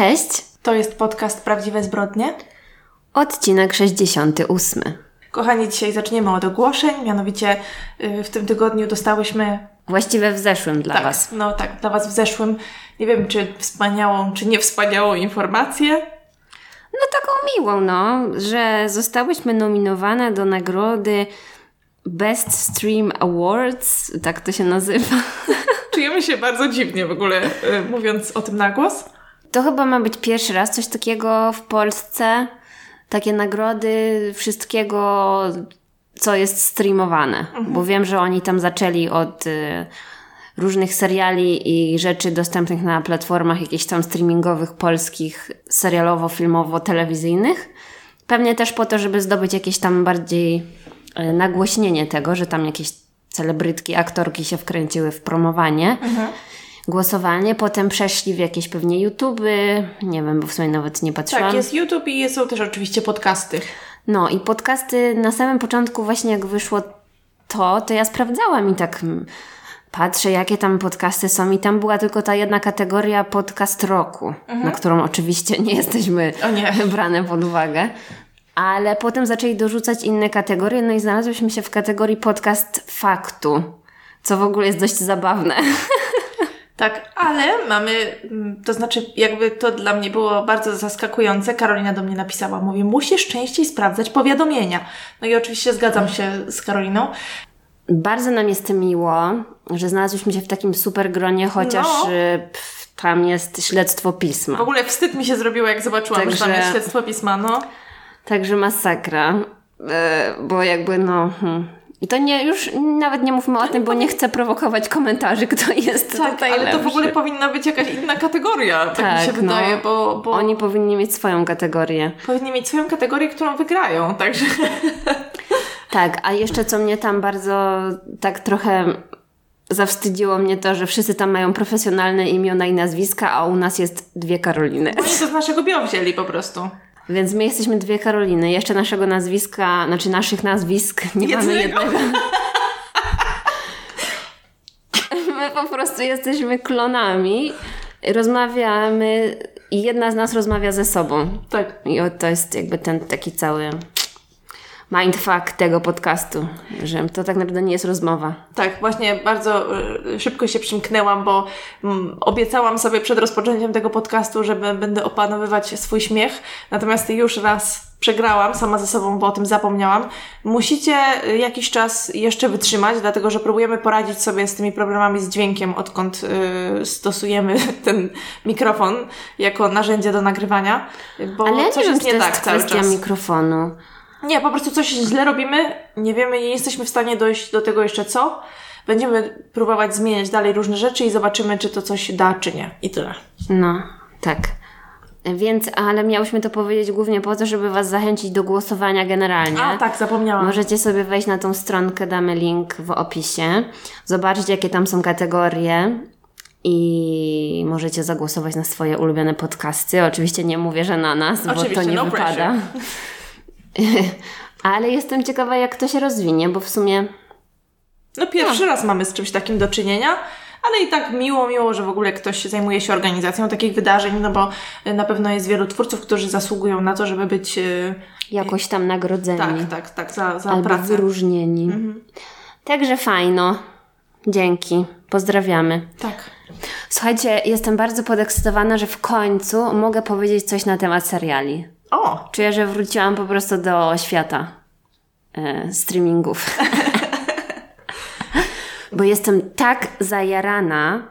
Cześć, To jest podcast Prawdziwe Zbrodnie. odcinek 68. Kochani, dzisiaj zaczniemy od ogłoszeń. Mianowicie y, w tym tygodniu dostałyśmy. Właściwie w zeszłym dla tak, Was. No tak, dla Was w zeszłym. Nie wiem, czy wspaniałą, czy niewspaniałą informację. No taką miłą, no, że zostałyśmy nominowane do nagrody Best Stream Awards, tak to się nazywa. Czujemy się bardzo dziwnie w ogóle, y, mówiąc o tym na głos. To chyba ma być pierwszy raz coś takiego w Polsce. Takie nagrody wszystkiego, co jest streamowane. Bo wiem, że oni tam zaczęli od y, różnych seriali i rzeczy dostępnych na platformach jakichś tam streamingowych, polskich, serialowo-filmowo-telewizyjnych. Pewnie też po to, żeby zdobyć jakieś tam bardziej y, nagłośnienie tego, że tam jakieś celebrytki, aktorki się wkręciły w promowanie głosowanie, potem przeszli w jakieś pewnie YouTuby, nie wiem, bo w sumie nawet nie patrzyłam. Tak, jest YouTube i są też oczywiście podcasty. No i podcasty na samym początku właśnie jak wyszło to, to ja sprawdzałam i tak patrzę jakie tam podcasty są i tam była tylko ta jedna kategoria podcast roku, na którą oczywiście nie jesteśmy O nie. brane pod uwagę. Ale potem zaczęli dorzucać inne kategorie, no i znalazłyśmy się w kategorii podcast faktu, co w ogóle jest dość zabawne. Tak, ale mamy, mm, to znaczy jakby to dla mnie było bardzo zaskakujące. Karolina do mnie napisała, mówi, musisz częściej sprawdzać powiadomienia. No i oczywiście zgadzam się z Karoliną. Bardzo nam jest miło, że znalazłyśmy się w takim super gronie, chociaż No. y, pff, tam jest śledztwo W pisma. ogóle wstyd mi się zrobiło, jak zobaczyłam, że tam Także- jest śledztwo pisma, no. Także masakra, e, bo jakby no... Hmm. I to nie, już nawet nie mówmy o tym, bo nie chcę prowokować komentarzy, kto jest Tak, tutaj ale to w lepszy. ogóle powinna być jakaś inna kategoria, tak, mi Tak, się no. wydaje, bo, bo Oni powinni mieć swoją kategorię. powinni mieć swoją kategorię, którą wygrają, także... Tak, a jeszcze co mnie tam bardzo tak trochę zawstydziło mnie to, że wszyscy tam mają profesjonalne imiona i nazwiska, a u nas jest dwie Karoliny. Oni to z naszego bio wzięli po prostu. Więc my jesteśmy dwie Karoliny. Jeszcze naszego nazwiska, znaczy naszych nazwisk nie mamy Jednego. jednego. My po prostu jesteśmy klonami. Rozmawiamy i jedna z nas rozmawia ze sobą. Tak. I to jest jakby ten taki cały mindfuck tego podcastu, że to tak naprawdę nie jest rozmowa. Tak, właśnie bardzo y, szybko się przymknęłam, bo mm, obiecałam sobie przed rozpoczęciem tego podcastu, że będę opanowywać swój śmiech, natomiast już raz przegrałam sama ze sobą, bo o tym zapomniałam. Musicie y, jakiś czas jeszcze wytrzymać, dlatego że próbujemy poradzić sobie z tymi problemami z dźwiękiem, odkąd y, stosujemy ten mikrofon jako narzędzie do nagrywania, bo Ale ja nie wiem, jest czy to nie jest tak cały kwestia czas. mikrofonu. Nie, po prostu coś źle robimy, nie wiemy, nie jesteśmy w stanie dojść do tego jeszcze co. Będziemy próbować zmieniać dalej różne rzeczy i zobaczymy, czy to coś da, czy nie. I tyle. No, tak. Więc, ale miałyśmy to powiedzieć głównie po to, żeby Was zachęcić do głosowania generalnie. A tak, zapomniałam. Możecie sobie wejść na tą stronkę, damy link w opisie, zobaczyć jakie tam są kategorie i możecie zagłosować na swoje ulubione podcasty. Oczywiście nie mówię, że na nas, bo Oczywiście, to nie no wypada. pressure. Ale jestem ciekawa, jak to się rozwinie, bo w sumie No pierwszy raz mamy z czymś takim do czynienia, ale i tak miło, miło, że w ogóle ktoś zajmuje się organizacją takich wydarzeń, no bo y, na pewno jest wielu twórców, którzy zasługują na to, żeby być y, jakoś tam nagrodzeni tak, tak, tak, za, za albo pracę. wyróżnieni. Także fajno. Dzięki. Pozdrawiamy. Tak. Słuchajcie, jestem bardzo podekscytowana, że w końcu mogę powiedzieć coś na temat seriali. O, Czuję, że wróciłam po prostu do świata e, streamingów. Bo jestem tak zajarana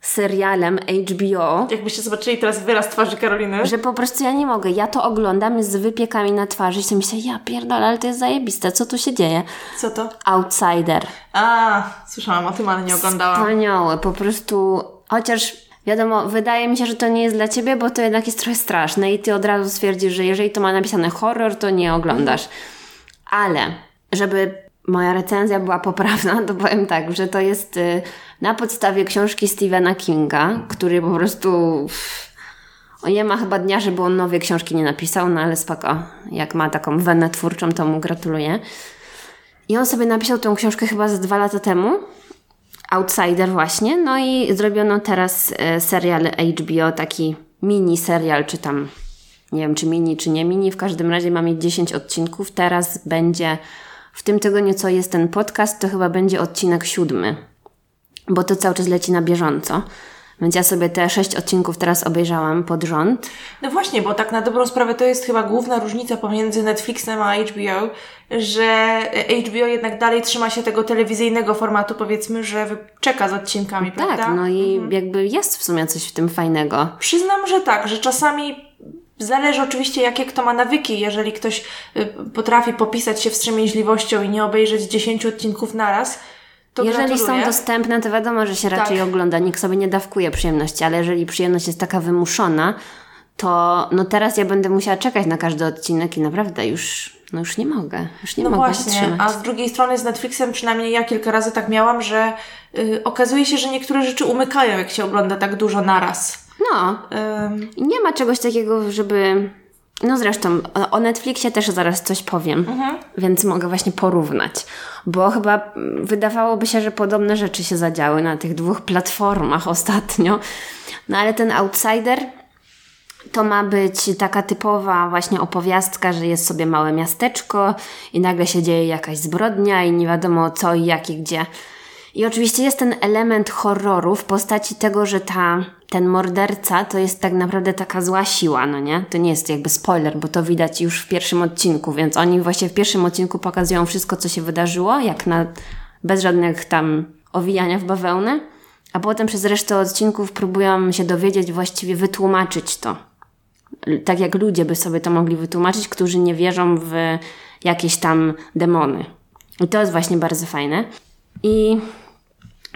serialem HBO, jakbyście zobaczyli teraz wyraz twarzy Karoliny. że po prostu ja nie mogę. Ja to oglądam z wypiekami na twarzy i sobie myślę, ja pierdolę, ale to jest zajebiste, co tu się dzieje? Co to? Outsider. A, słyszałam o tym, ale nie oglądałam. Wspaniałe, po prostu, chociaż wiadomo, wydaje mi się, że to nie jest dla ciebie, bo to jednak jest trochę straszne i ty od razu stwierdzisz, że jeżeli to ma napisane horror, to nie oglądasz. Ale, żeby moja recenzja była poprawna, to powiem tak, że to jest y, na podstawie książki Stephena Kinga, który po prostu... O nie ma chyba dnia, żeby on nowej książki nie napisał, no ale spoko. Jak ma taką wenę twórczą, to mu gratuluję. I on sobie napisał tą książkę chyba z dwa lata temu. Outsider właśnie. No i zrobiono teraz e, serial HBO taki mini serial, czy tam nie wiem, czy mini, czy nie mini. W każdym razie ma mieć 10 odcinków. Teraz będzie w tym tygodniu, co jest ten podcast, to chyba będzie odcinek siódmy, bo to cały czas leci na bieżąco. Więc ja sobie te sześć odcinków teraz obejrzałam pod rząd. No właśnie, bo tak na dobrą sprawę to jest chyba główna różnica pomiędzy Netflixem a HBO, że HBO jednak dalej trzyma się tego telewizyjnego formatu, powiedzmy, że czeka z odcinkami, tak, prawda? no i mhm. jakby jest w sumie coś w tym fajnego. Przyznam, że tak, że czasami Zależy oczywiście, jakie kto ma nawyki. Jeżeli ktoś y, potrafi popisać się wstrzemięźliwością i nie obejrzeć 10 odcinków naraz, to Jeżeli gratuluję. są dostępne, to wiadomo, że się raczej tak. ogląda. Nikt sobie nie dawkuje przyjemności, ale jeżeli przyjemność jest taka wymuszona, to no teraz ja będę musiała czekać na każdy odcinek i naprawdę już, no już nie mogę. Już nie no mogę właśnie, wytrzymać. a z drugiej strony z Netflixem przynajmniej ja kilka razy tak miałam, że y, okazuje się, że niektóre rzeczy umykają, jak się ogląda tak dużo naraz. No. Um. Nie ma czegoś takiego, żeby no zresztą o Netflixie też zaraz coś powiem, mhm. więc mogę właśnie porównać, bo chyba wydawałoby się, że podobne rzeczy się zadziały na tych dwóch platformach ostatnio. No ale ten Outsider to ma być taka typowa właśnie opowiastka, że jest sobie małe miasteczko i nagle się dzieje jakaś zbrodnia i nie wiadomo co i jak i gdzie. I oczywiście jest ten element horroru w postaci tego, że ta, ten morderca to jest tak naprawdę taka zła siła, no nie? To nie jest jakby spoiler, bo to widać już w pierwszym odcinku, więc oni właśnie w pierwszym odcinku pokazują wszystko, co się wydarzyło, jak na, bez żadnych tam owijania w bawełnę, a potem przez resztę odcinków próbują się dowiedzieć, właściwie wytłumaczyć to. Tak jak ludzie by sobie to mogli wytłumaczyć, którzy nie wierzą w jakieś tam demony. I to jest właśnie bardzo fajne. I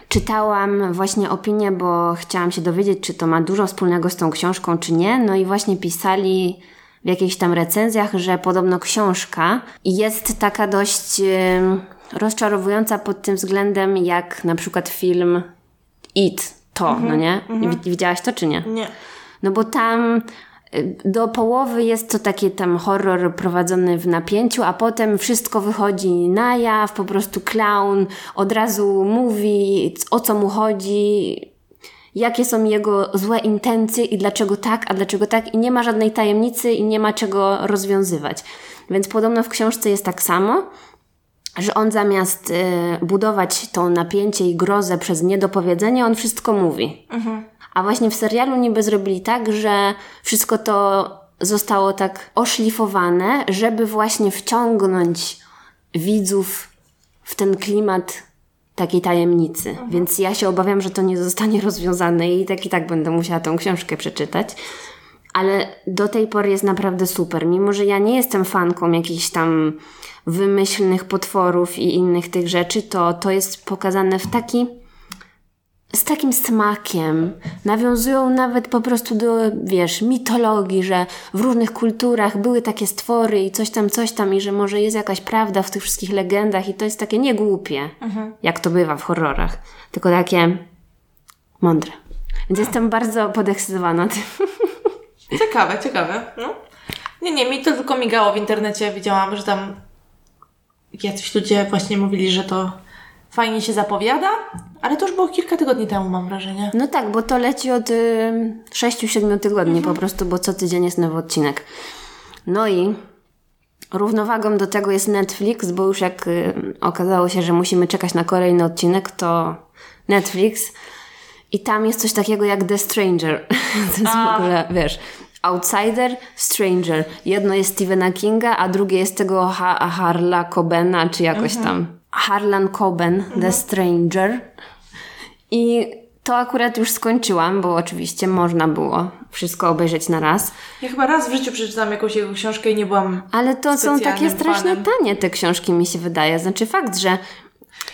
czytałam właśnie opinię, bo chciałam się dowiedzieć, czy to ma dużo wspólnego z tą książką, czy nie. No i właśnie pisali w jakichś tam recenzjach, że podobno książka jest taka dość rozczarowująca pod tym względem, jak na przykład film It, to, no mhm, nie? Mhm. Widziałaś to, czy nie? Nie. No bo tam do połowy jest to taki tam horror prowadzony w napięciu, a potem wszystko wychodzi na jaw, po prostu clown od razu mówi o co mu chodzi, jakie są jego złe intencje i dlaczego tak, a dlaczego tak i nie ma żadnej tajemnicy i nie ma czego rozwiązywać. Więc podobno w książce jest tak samo, że on zamiast y, budować to napięcie i grozę przez niedopowiedzenie, on wszystko mówi. Mhm. A właśnie w serialu niby zrobili tak, że wszystko to zostało tak oszlifowane, żeby właśnie wciągnąć widzów w ten klimat takiej tajemnicy. Mhm. Więc ja się obawiam, że to nie zostanie rozwiązane i tak i tak będę musiała tą książkę przeczytać. Ale do tej pory jest naprawdę super. Mimo, że ja nie jestem fanką jakichś tam wymyślnych potworów i innych tych rzeczy, to to jest pokazane w taki z takim smakiem. Nawiązują nawet po prostu do, wiesz, mitologii, że w różnych kulturach były takie stwory i coś tam, coś tam i że może jest jakaś prawda w tych wszystkich legendach i to jest takie niegłupie, mhm. jak to bywa w horrorach, tylko takie mądre. Więc jestem bardzo podekscytowana tym. Ciekawe, ciekawe. No. Nie, nie, mi to tylko migało w internecie. Widziałam, że tam jacyś ludzie właśnie mówili, że to fajnie się zapowiada, ale to już było kilka tygodni temu, mam wrażenie. No tak, bo to leci od y, 6-7 tygodni mhm. po prostu, bo co tydzień jest nowy odcinek. No i równowagą do tego jest Netflix, bo już jak y, okazało się, że musimy czekać na kolejny odcinek, to Netflix. I tam jest coś takiego jak The Stranger. to jest a. w ogóle, wiesz, Outsider, Stranger. Jedno jest Stephena Kinga, a drugie jest tego ha Harla Cobena, czy jakoś mhm. tam. Harlan Coben, mhm. The Stranger. I to akurat już skończyłam, bo oczywiście można było wszystko obejrzeć na raz. Ja chyba raz w życiu przeczytałam jakąś jego książkę i nie byłam. Ale to są takie strasznie fanem. tanie te książki, mi się wydaje. Znaczy fakt, że.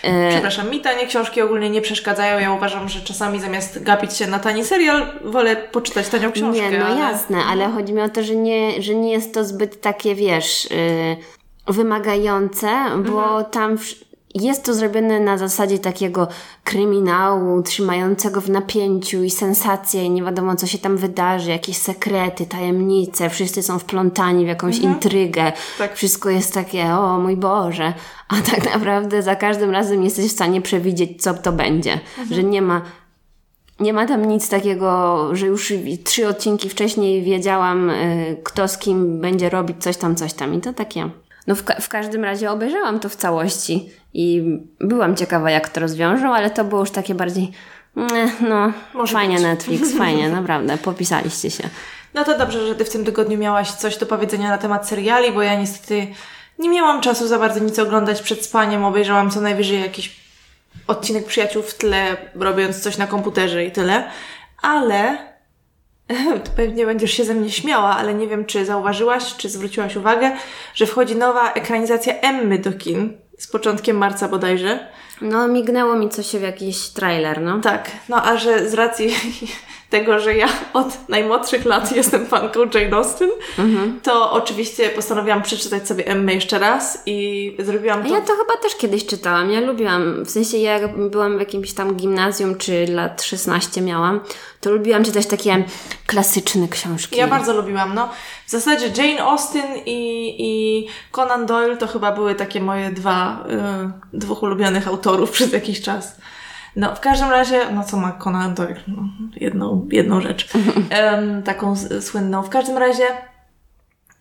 E, Przepraszam, mi tanie książki ogólnie nie przeszkadzają. Ja uważam, że czasami zamiast gapić się na tani serial, wolę poczytać tanią książkę. Nie, no ale... jasne, ale chodzi mi o to, że nie, że nie jest to zbyt takie, wiesz, yy, wymagające, bo mhm. tam jest to zrobione na zasadzie takiego kryminału, trzymającego w napięciu i sensacje, i nie wiadomo, co się tam wydarzy, jakieś sekrety, tajemnice, wszyscy są wplątani w jakąś mhm. intrygę. Tak. Wszystko jest takie, o mój Boże. A tak naprawdę za każdym razem jesteś w stanie przewidzieć, co to będzie. Mhm. Że nie ma Nie ma tam nic takiego, że już trzy odcinki wcześniej wiedziałam, y, kto z kim będzie robić coś tam, coś tam. I to takie. No w, ka- w każdym razie obejrzałam to w całości i byłam ciekawa, jak to rozwiążą, ale to było już takie bardziej. "Nie, No, Może fajnie być. Netflix, fajnie, naprawdę, popisaliście się. No to dobrze, że Ty w tym tygodniu miałaś coś do powiedzenia na temat seriali, bo ja niestety nie miałam czasu za bardzo nic oglądać przed spaniem. Obejrzałam co najwyżej jakiś odcinek przyjaciół w tle, robiąc coś na komputerze i tyle. Ale to pewnie będziesz się ze mnie śmiała, ale nie wiem, czy zauważyłaś, czy zwróciłaś uwagę, że wchodzi nowa ekranizacja Emmy do kin z początkiem marca bodajże. No, mignęło mi coś w jakiś trailer, no. Tak, no a że z racji tego, że ja od najmłodszych lat jestem fanką Jane Austen, to oczywiście postanowiłam przeczytać sobie Emmę jeszcze raz i zrobiłam A to. ja to chyba też kiedyś czytałam. Ja lubiłam, w sensie jak byłam w jakimś tam gimnazjum, czy lat 16 miałam, to lubiłam czytać takie klasyczne książki. Ja bardzo lubiłam, no. W zasadzie Jane Austen i, i Conan Doyle to chyba były takie moje dwa, y, dwóch ulubionych autorów przez jakiś czas. No, w każdym razie, no co ma Conan Doyle? No, jedną, jedną rzecz. Em, taką s- słynną. W każdym razie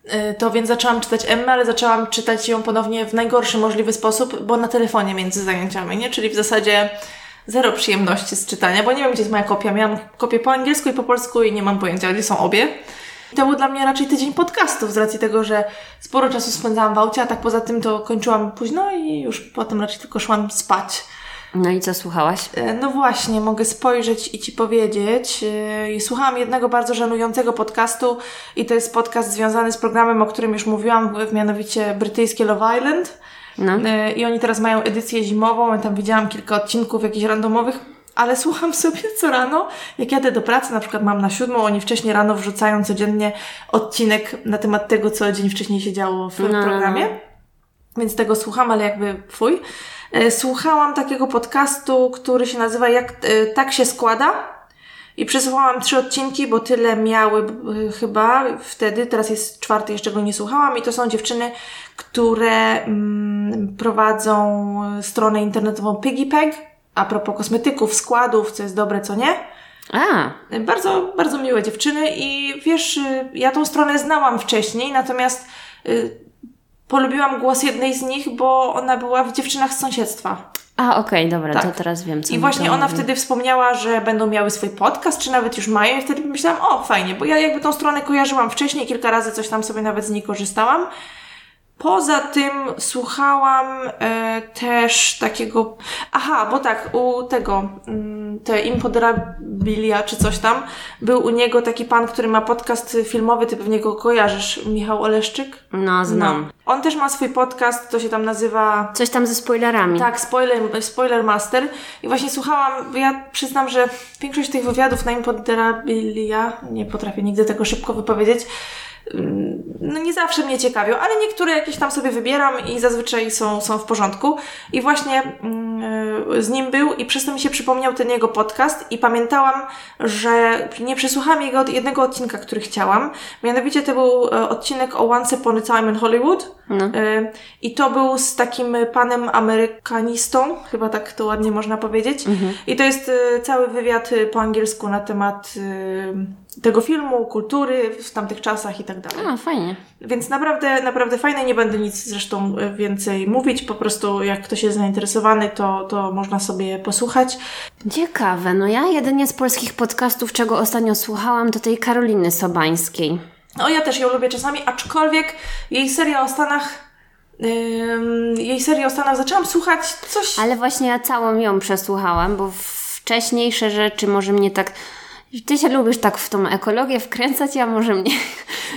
y, to więc zaczęłam czytać Emmę, ale zaczęłam czytać ją ponownie w najgorszy możliwy sposób, bo na telefonie między zajęciami, nie? Czyli w zasadzie zero przyjemności z czytania, bo nie wiem, gdzie jest moja kopia. Miałam kopię po angielsku i po polsku i nie mam pojęcia, gdzie są obie. I to był dla mnie raczej tydzień podcastów z racji tego, że sporo czasu spędzałam w aucie, a tak poza tym to kończyłam późno i już potem raczej tylko szłam spać. No i co słuchałaś? E, No właśnie, mogę spojrzeć i Ci powiedzieć. E, Słuchałam jednego bardzo żenującego podcastu i to jest podcast związany z programem, o którym już mówiłam, mianowicie brytyjskie Love Island. No. E, I oni teraz mają edycję zimową, ja tam widziałam kilka odcinków jakichś randomowych, ale słucham sobie co rano, jak jadę do pracy, na przykład mam na siódmą, oni wcześniej rano wrzucają codziennie odcinek na temat tego, co dzień wcześniej się działo w No, no, no. programie. Więc tego słucham, ale jakby fuj. E, Słuchałam takiego podcastu, który się nazywa Jak e, tak się składa. I przesłuchałam trzy odcinki, bo tyle miały e, chyba wtedy. Teraz jest czwarty, jeszcze go nie słuchałam. I to są dziewczyny, które mm, prowadzą stronę internetową PiggyPeg. A propos kosmetyków, składów, co jest dobre, co nie. A, Bardzo, bardzo miłe dziewczyny i wiesz, ja tą stronę znałam wcześniej, natomiast y, polubiłam głos jednej z nich, bo ona była w dziewczynach z sąsiedztwa. a okej, dobra, Tak. to teraz wiem, co I właśnie ona mówi. wtedy wspomniała, że będą miały swój podcast, czy nawet już mają, i wtedy pomyślałam, o fajnie, bo ja jakby tą stronę kojarzyłam wcześniej, kilka razy coś tam sobie nawet z niej korzystałam. Poza tym słuchałam e, też takiego. Aha, bo tak, u tego, mm, te Impoderabilia czy coś tam, był u niego taki pan, który ma podcast filmowy, ty pewnie go kojarzysz, Michał Oleszczyk. No, znam. On też ma swój podcast, to się tam nazywa Coś tam ze spoilerami. tak, spoiler, spoiler master. I właśnie słuchałam, ja przyznam, że większość tych wywiadów na Imponderabilia, nie potrafię nigdy tego szybko wypowiedzieć, no nie zawsze mnie ciekawią, ale niektóre jakieś tam sobie wybieram i zazwyczaj są, są w porządku. I właśnie mm, z nim był i przez to mi się przypomniał ten jego podcast i pamiętałam, że nie przesłuchałam jego jednego odcinka, który chciałam. Mianowicie to był e, odcinek o Once Upon a Time in Hollywood. No. E, I to był z takim panem amerykanistą, chyba tak to ładnie można powiedzieć. I to jest e, cały wywiad po angielsku na temat tego filmu, kultury w tamtych czasach i tak dalej. A, fajnie. Więc naprawdę, naprawdę fajne. Nie będę nic zresztą e, więcej mówić. Po prostu jak ktoś jest zainteresowany, to, to można sobie posłuchać. Ciekawe, no ja jedynie z polskich podcastów, czego ostatnio słuchałam, to tej Karoliny Sobańskiej. No ja też ją lubię czasami, aczkolwiek jej seria o Stanach, jej seria o Stanach zaczęłam słuchać coś... Ale właśnie ja całą ją przesłuchałam, bo wcześniejsze rzeczy może mnie tak... Ty się lubisz tak w tą ekologię wkręcać, ja może mnie...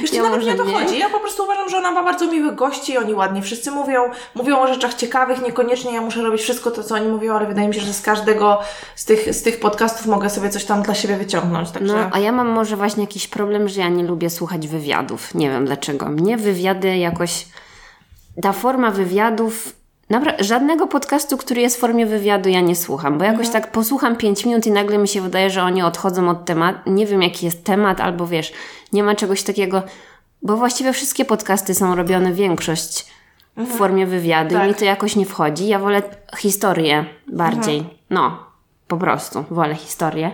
Wiesz, ja nawet nie o to chodzi. Ja po prostu uważam, że ona ma bardzo miłych gości, oni ładnie wszyscy mówią, mówią o rzeczach ciekawych, niekoniecznie ja muszę robić wszystko to, co oni mówią, ale wydaje mi się, że z każdego z tych, z tych podcastów mogę sobie coś tam dla siebie wyciągnąć. Także... No, a ja mam może właśnie jakiś problem, że ja nie lubię słuchać wywiadów. Nie wiem dlaczego. Mnie wywiady jakoś... Ta forma wywiadów... Dobra, żadnego podcastu, który jest w formie wywiadu, ja nie słucham, bo jakoś tak posłucham 5 minut i nagle mi się wydaje, że oni odchodzą od tematu. Nie wiem, jaki jest temat, albo wiesz, nie ma czegoś takiego, bo właściwie wszystkie podcasty są robione, większość w formie wywiadu i Tak. mi to jakoś nie wchodzi. Ja wolę historię bardziej. No, po prostu, wolę historię.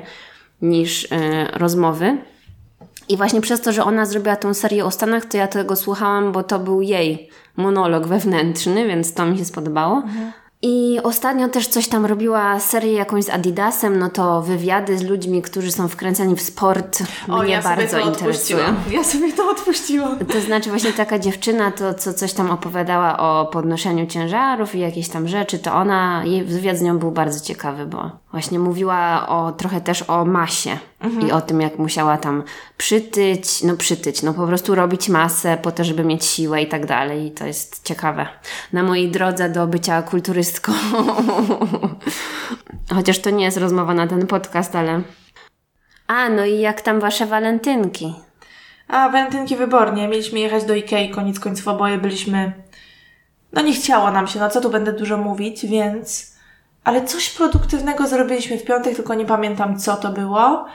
niż y, rozmowy. I właśnie przez to, że ona zrobiła tą serię o Stanach, to ja tego słuchałam, bo to był jej monolog wewnętrzny, więc to mi się spodobało. Mhm. I ostatnio też coś tam robiła serię jakąś z Adidasem, no to wywiady z ludźmi, którzy są wkręceni w sport o, mnie ja bardzo interesują. Ja sobie to odpuściłam. To znaczy właśnie taka dziewczyna, to co coś tam opowiadała o podnoszeniu ciężarów i jakieś tam rzeczy, to ona, jej wywiad z nią był bardzo ciekawy, bo właśnie mówiła o trochę też o masie mhm. i o tym, jak musiała tam przytyć, no przytyć, no po prostu robić masę po to, żeby mieć siłę i tak dalej. I to jest ciekawe. Na mojej drodze do bycia kulturystką. Chociaż to nie jest rozmowa na ten podcast, ale. A, no i jak tam wasze walentynki? A, walentynki wybornie. Mieliśmy jechać do Ikei, koniec końców oboje byliśmy. No nie chciało nam się, no co tu będę dużo mówić, więc. Ale coś produktywnego zrobiliśmy w piątek, tylko nie pamiętam co to było.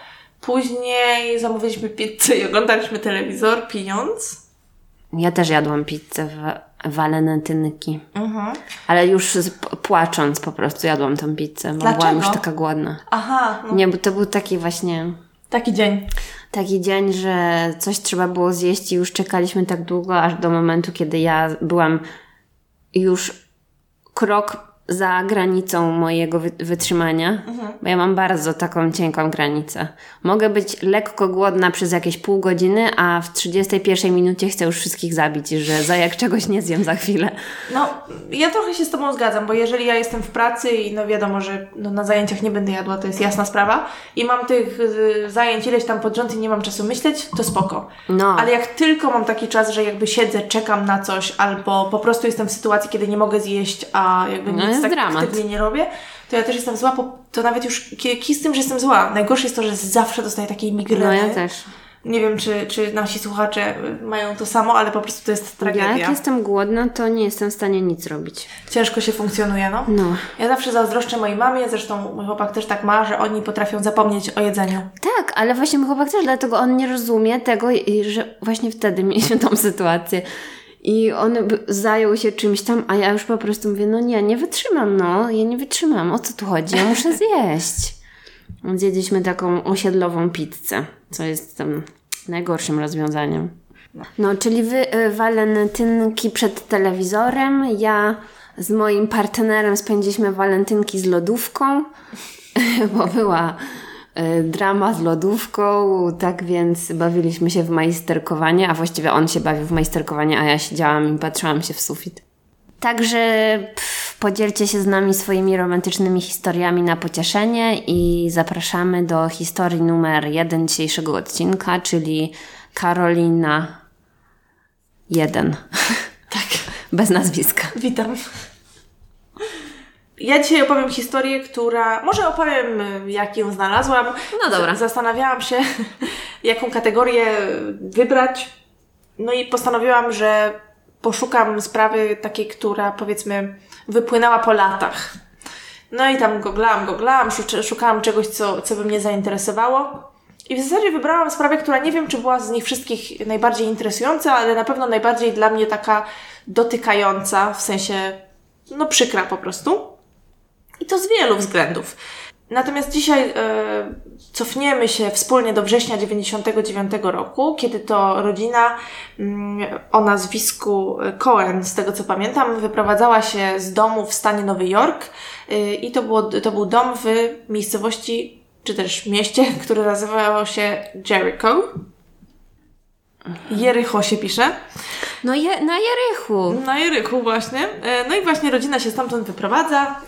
Później zamówiliśmy pizzę i oglądaliśmy telewizor, pijąc. Ja też jadłam pizzę w walentynki. Mhm. Ale już z, płacząc po prostu jadłam tą pizzę, bo Dlaczego? byłam już taka głodna. Aha. No. Nie, bo to był taki właśnie... Taki dzień. Taki dzień, że coś trzeba było zjeść i już czekaliśmy tak długo, aż do momentu, kiedy ja byłam już krok za granicą mojego wytrzymania, mhm. bo ja mam bardzo taką cienką granicę. Mogę być lekko głodna przez jakieś pół godziny, a w 31 minucie chcę już wszystkich zabić, że za jak czegoś nie zjem za chwilę. No, ja trochę się z Tobą zgadzam, bo jeżeli ja jestem w pracy i no wiadomo, że no, na zajęciach nie będę jadła, to jest jasna sprawa i mam tych y, zajęć ileś tam pod rząd i nie mam czasu myśleć, to spoko. No. Ale jak tylko mam taki czas, że jakby siedzę, czekam na coś albo po prostu jestem w sytuacji, kiedy nie mogę zjeść, a jakby no nic tak dramat. aktywnie nie robię, to ja też jestem zła, bo to nawet już kij z tym, że jestem zła. Najgorsze jest to, że zawsze dostaję takiej migreny. No ja też. Nie wiem, czy, czy nasi słuchacze mają to samo, ale po prostu to jest tragedia. Ja jak jestem głodna, to nie jestem w stanie nic robić. Ciężko się funkcjonuje, no. no. Ja zawsze zazdroszczę mojej mamie, zresztą mój chłopak też tak ma, że oni potrafią zapomnieć o jedzeniu. Tak, ale właśnie mój chłopak też, dlatego on nie rozumie tego, że właśnie wtedy mieliśmy tą sytuację i on zajął się czymś tam, a ja już po prostu mówię, no nie, nie wytrzymam, no, ja nie wytrzymam, o co tu chodzi, ja muszę zjeść. Zjedliśmy taką osiedlową pizzę, co jest tam najgorszym rozwiązaniem. No, czyli wy y, walentynki przed telewizorem, ja z moim partnerem spędziliśmy walentynki z lodówką, bo była drama z lodówką, tak więc bawiliśmy się w majsterkowanie, a właściwie on się bawił w majsterkowanie, a ja siedziałam i patrzyłam się w sufit. Także pff, podzielcie się z nami swoimi romantycznymi historiami na pocieszenie i zapraszamy do historii numer jeden dzisiejszego odcinka, czyli Karolina 1. Tak. Bez nazwiska. Witam. Ja dzisiaj opowiem historię, która. Może opowiem, jak ją znalazłam. No dobra. Zastanawiałam się, jaką kategorię wybrać. No i postanowiłam, że poszukam sprawy takiej, która powiedzmy wypłynęła po latach. No i tam googlałam, googlałam, szukałam czegoś, co, co by mnie zainteresowało. I w zasadzie wybrałam sprawę, która nie wiem, czy była z nich wszystkich najbardziej interesująca, ale na pewno najbardziej dla mnie taka dotykająca, w sensie, no przykra po prostu. I to z wielu względów. Natomiast dzisiaj e, cofniemy się wspólnie do września 99 roku, kiedy to rodzina mm, o nazwisku Cohen, z tego co pamiętam, wyprowadzała się z domu w stanie Nowy Jork e, i to, było, to był dom w miejscowości, czy też mieście, które nazywało się Jericho. Jericho się pisze. No je, na Jerychu. Na Jerychu właśnie. E, no i właśnie rodzina się stamtąd wyprowadza.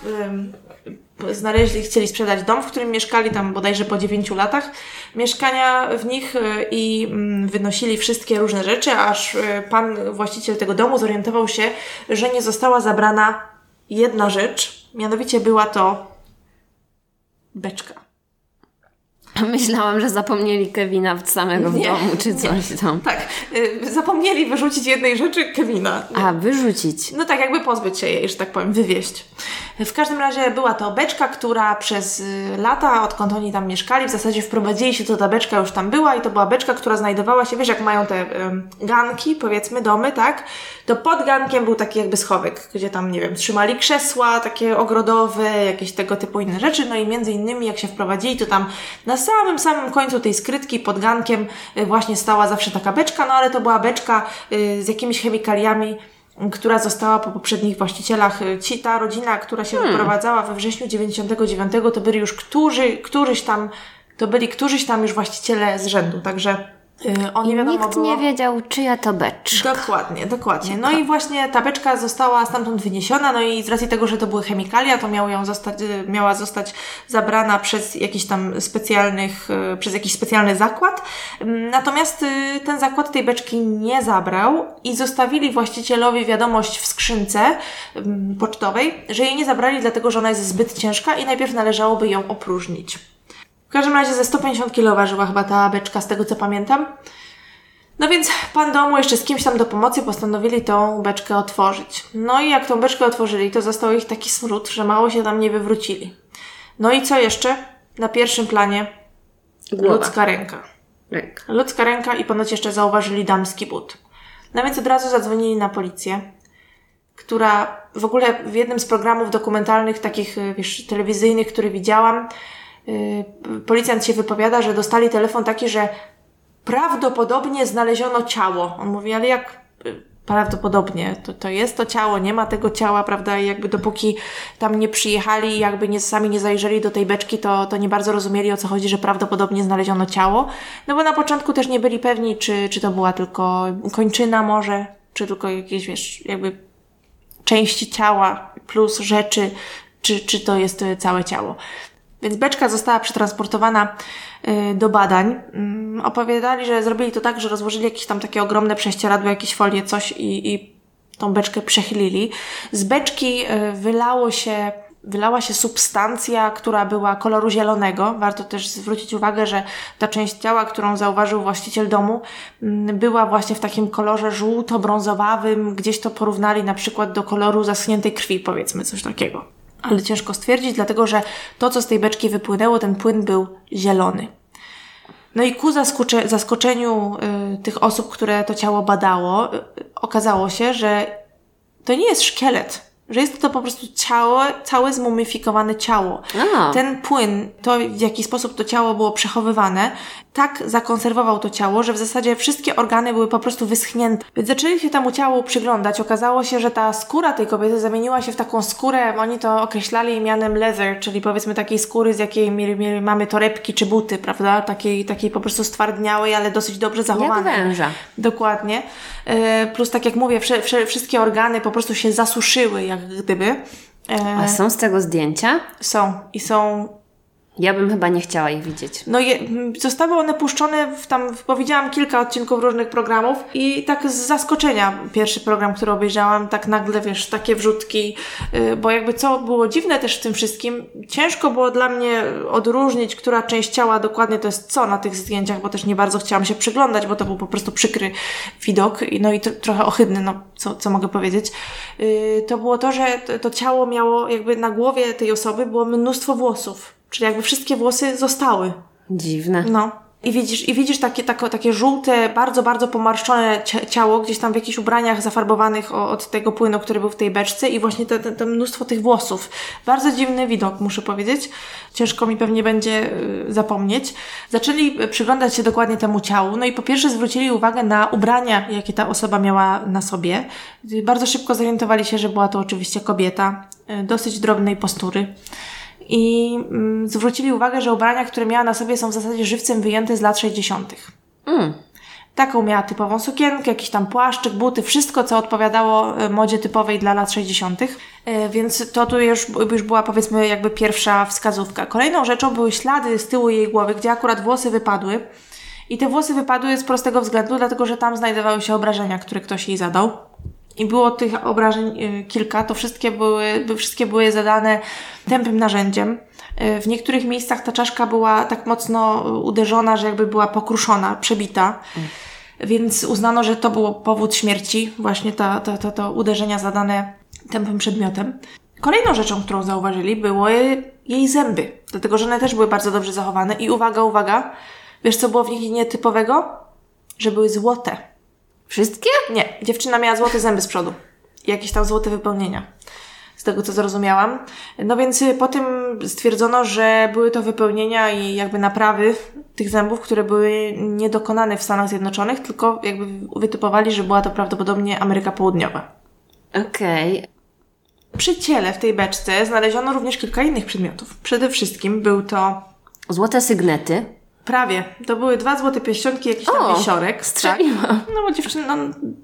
Znaleźli, chcieli sprzedać dom, w którym mieszkali tam bodajże po 9 latach mieszkania w nich e, i mm, wynosili wszystkie różne rzeczy, aż e, pan właściciel tego domu zorientował się, że nie została zabrana jedna rzecz, mianowicie była to beczka. Myślałam, że zapomnieli Kevina samego w nie, domu, czy coś nie. tam. Tak, y, zapomnieli wyrzucić jednej rzeczy Kevina. A, wyrzucić. No tak, jakby pozbyć się jej, że tak powiem, wywieźć. W każdym razie była to beczka, która przez y, lata, odkąd oni tam mieszkali, w zasadzie wprowadzili się, to ta beczka już tam była i to była beczka, która znajdowała się, wiesz, jak mają te ganki, powiedzmy, domy, tak? To pod gankiem był taki jakby schowek, gdzie tam, nie wiem, trzymali krzesła takie ogrodowe, jakieś tego typu inne rzeczy, no i między innymi jak się wprowadzili, to tam na samym, samym końcu tej skrytki pod gankiem y, właśnie stała zawsze taka beczka, no ale to była beczka y, z jakimiś chemikaliami, która została po poprzednich właścicielach. Y, ci, ta rodzina, która się hmm. wyprowadzała we wrześniu 99, to byli już którzy, któryś tam, to byli którzyś tam już właściciele z rzędu, także Y, I nie nikt było... nie wiedział, czyja to beczka. Dokładnie, dokładnie. No i właśnie ta beczka została stamtąd wyniesiona, no i z racji tego, że to były chemikalia, to miał ją zostać, y, miała zostać zabrana przez jakiś tam specjalnych, y, przez jakiś specjalny zakład. Mm, natomiast ten zakład tej beczki nie zabrał i zostawili właścicielowi wiadomość w skrzynce mm, pocztowej, że jej nie zabrali, dlatego że ona jest zbyt ciężka i najpierw należałoby ją opróżnić. W każdym razie ze 150 kg ważyła chyba ta beczka, z tego co pamiętam. No więc pan domu jeszcze z kimś tam do pomocy postanowili tą beczkę otworzyć. No i jak tą beczkę otworzyli, to został ich taki smród, że mało się tam nie wywrócili. No i co jeszcze? Na pierwszym planie Głowa. ludzka ręka. ręka. Ludzka ręka i ponoć jeszcze zauważyli damski but. No więc od razu zadzwonili na policję, która w ogóle w jednym z programów dokumentalnych, takich wiesz, telewizyjnych, który widziałam, policjant się wypowiada, że dostali telefon taki, że prawdopodobnie znaleziono ciało. On mówi, ale jak y, prawdopodobnie to, to jest to ciało, nie ma tego ciała, prawda? I jakby dopóki tam nie przyjechali, jakby nie, sami nie zajrzeli do tej beczki, to, to nie bardzo rozumieli o co chodzi, że prawdopodobnie znaleziono ciało. No bo na początku też nie byli pewni, czy, czy to była tylko kończyna może, czy tylko jakieś, wiesz, jakby części ciała plus rzeczy, czy, czy to jest całe ciało. Więc beczka została przetransportowana y, do badań. Mm, opowiadali, że zrobili to tak, że rozłożyli jakieś tam takie ogromne prześcieradło, jakieś folie, coś i, i tą beczkę przechylili. Z beczki y, wylało się wylała się substancja, która była koloru zielonego. Warto też zwrócić uwagę, że ta część ciała, którą zauważył właściciel domu, mm, była właśnie w takim kolorze żółto-brązowawym. Gdzieś to porównali na przykład do koloru zaschniętej krwi, powiedzmy, coś takiego ale ciężko stwierdzić, dlatego że to, co z tej beczki wypłynęło, ten płyn był zielony. No i ku zaskoczeniu y, tych osób, które to ciało badało, y, okazało się, że to nie jest szkielet, że jest to po prostu ciało, całe zmumifikowane ciało. A. Ten płyn, to w jaki sposób to ciało było przechowywane, tak zakonserwował to ciało, że w zasadzie wszystkie organy były po prostu wyschnięte. Więc zaczęli się temu ciału przyglądać. Okazało się, że ta skóra tej kobiety zamieniła się w taką skórę, oni to określali mianem leather, czyli powiedzmy takiej skóry, z jakiej mamy torebki czy buty, prawda? Takiej, takiej po prostu stwardniałej, ale dosyć dobrze zachowanej. Jak węża. Dokładnie. E, plus tak jak mówię, wszystkie organy po prostu się zasuszyły, jak gdyby. E, A są z tego zdjęcia? Są. I są ja bym chyba nie chciała ich widzieć. No je, zostały one puszczone w tam, powiedziałam kilka odcinków różnych programów i tak z zaskoczenia pierwszy program, który obejrzałam, tak nagle, wiesz, takie wrzutki, yy, bo jakby co było dziwne też w tym wszystkim, ciężko było dla mnie odróżnić, która część ciała dokładnie to jest co na tych zdjęciach, bo też nie bardzo chciałam się przyglądać, bo to był po prostu przykry widok, no i trochę ohydny, no co, co mogę powiedzieć. Yy, to było to, że to ciało miało jakby na głowie tej osoby było mnóstwo włosów Czyli jakby wszystkie włosy zostały. Dziwne. No. I widzisz, i widzisz takie, takie, takie żółte, bardzo, bardzo pomarszczone ciało, gdzieś tam w jakichś ubraniach zafarbowanych od tego płynu, który był w tej beczce i właśnie to, to, to mnóstwo tych włosów. Bardzo dziwny widok, muszę powiedzieć. Ciężko mi pewnie będzie y, zapomnieć. Zaczęli y, przyglądać się dokładnie temu ciału, no i po pierwsze zwrócili uwagę na ubrania, jakie ta osoba miała na sobie. Bardzo szybko zorientowali się, że była to oczywiście kobieta, y, dosyć drobnej postury i mm, zwrócili uwagę, że ubrania, które miała na sobie są w zasadzie żywcem wyjęte z lat 60. Mm. Taką miała typową sukienkę, jakiś tam płaszczyk, buty, wszystko, co odpowiadało e, modzie typowej dla lat 60. E, więc to tu już, już była powiedzmy jakby pierwsza wskazówka. Kolejną rzeczą były ślady z tyłu jej głowy, gdzie akurat włosy wypadły. I te włosy wypadły z prostego względu, dlatego że tam znajdowały się obrażenia, które ktoś jej zadał i było tych obrażeń y, kilka, to wszystkie były, wszystkie były zadane tępym narzędziem. Y, w niektórych miejscach ta czaszka była tak mocno uderzona, że jakby była pokruszona, przebita. Więc uznano, że to było powód śmierci, właśnie ta, ta, ta, to uderzenia zadane tępym przedmiotem. Kolejną rzeczą, którą zauważyli, było jej zęby. Dlatego, że one też były bardzo dobrze zachowane. I uwaga, uwaga, wiesz co było w nich nietypowego? Że były złote. Wszystkie? Nie, dziewczyna miała złote zęby z przodu. Jakieś tam złote wypełnienia. Z tego co zrozumiałam. No więc y, po tym stwierdzono, że były to wypełnienia i jakby naprawy tych zębów, które były niedokonane w Stanach Zjednoczonych, tylko jakby wytypowali, że była to prawdopodobnie Ameryka Południowa. Okej. Okay. Przy ciele w tej beczce znaleziono również kilka innych przedmiotów. Przede wszystkim był to... Złote sygnety. Prawie. To były dwa złote pierścionki, jakiś tam o, wisiorek. Tak? No bo dziewczyny, no,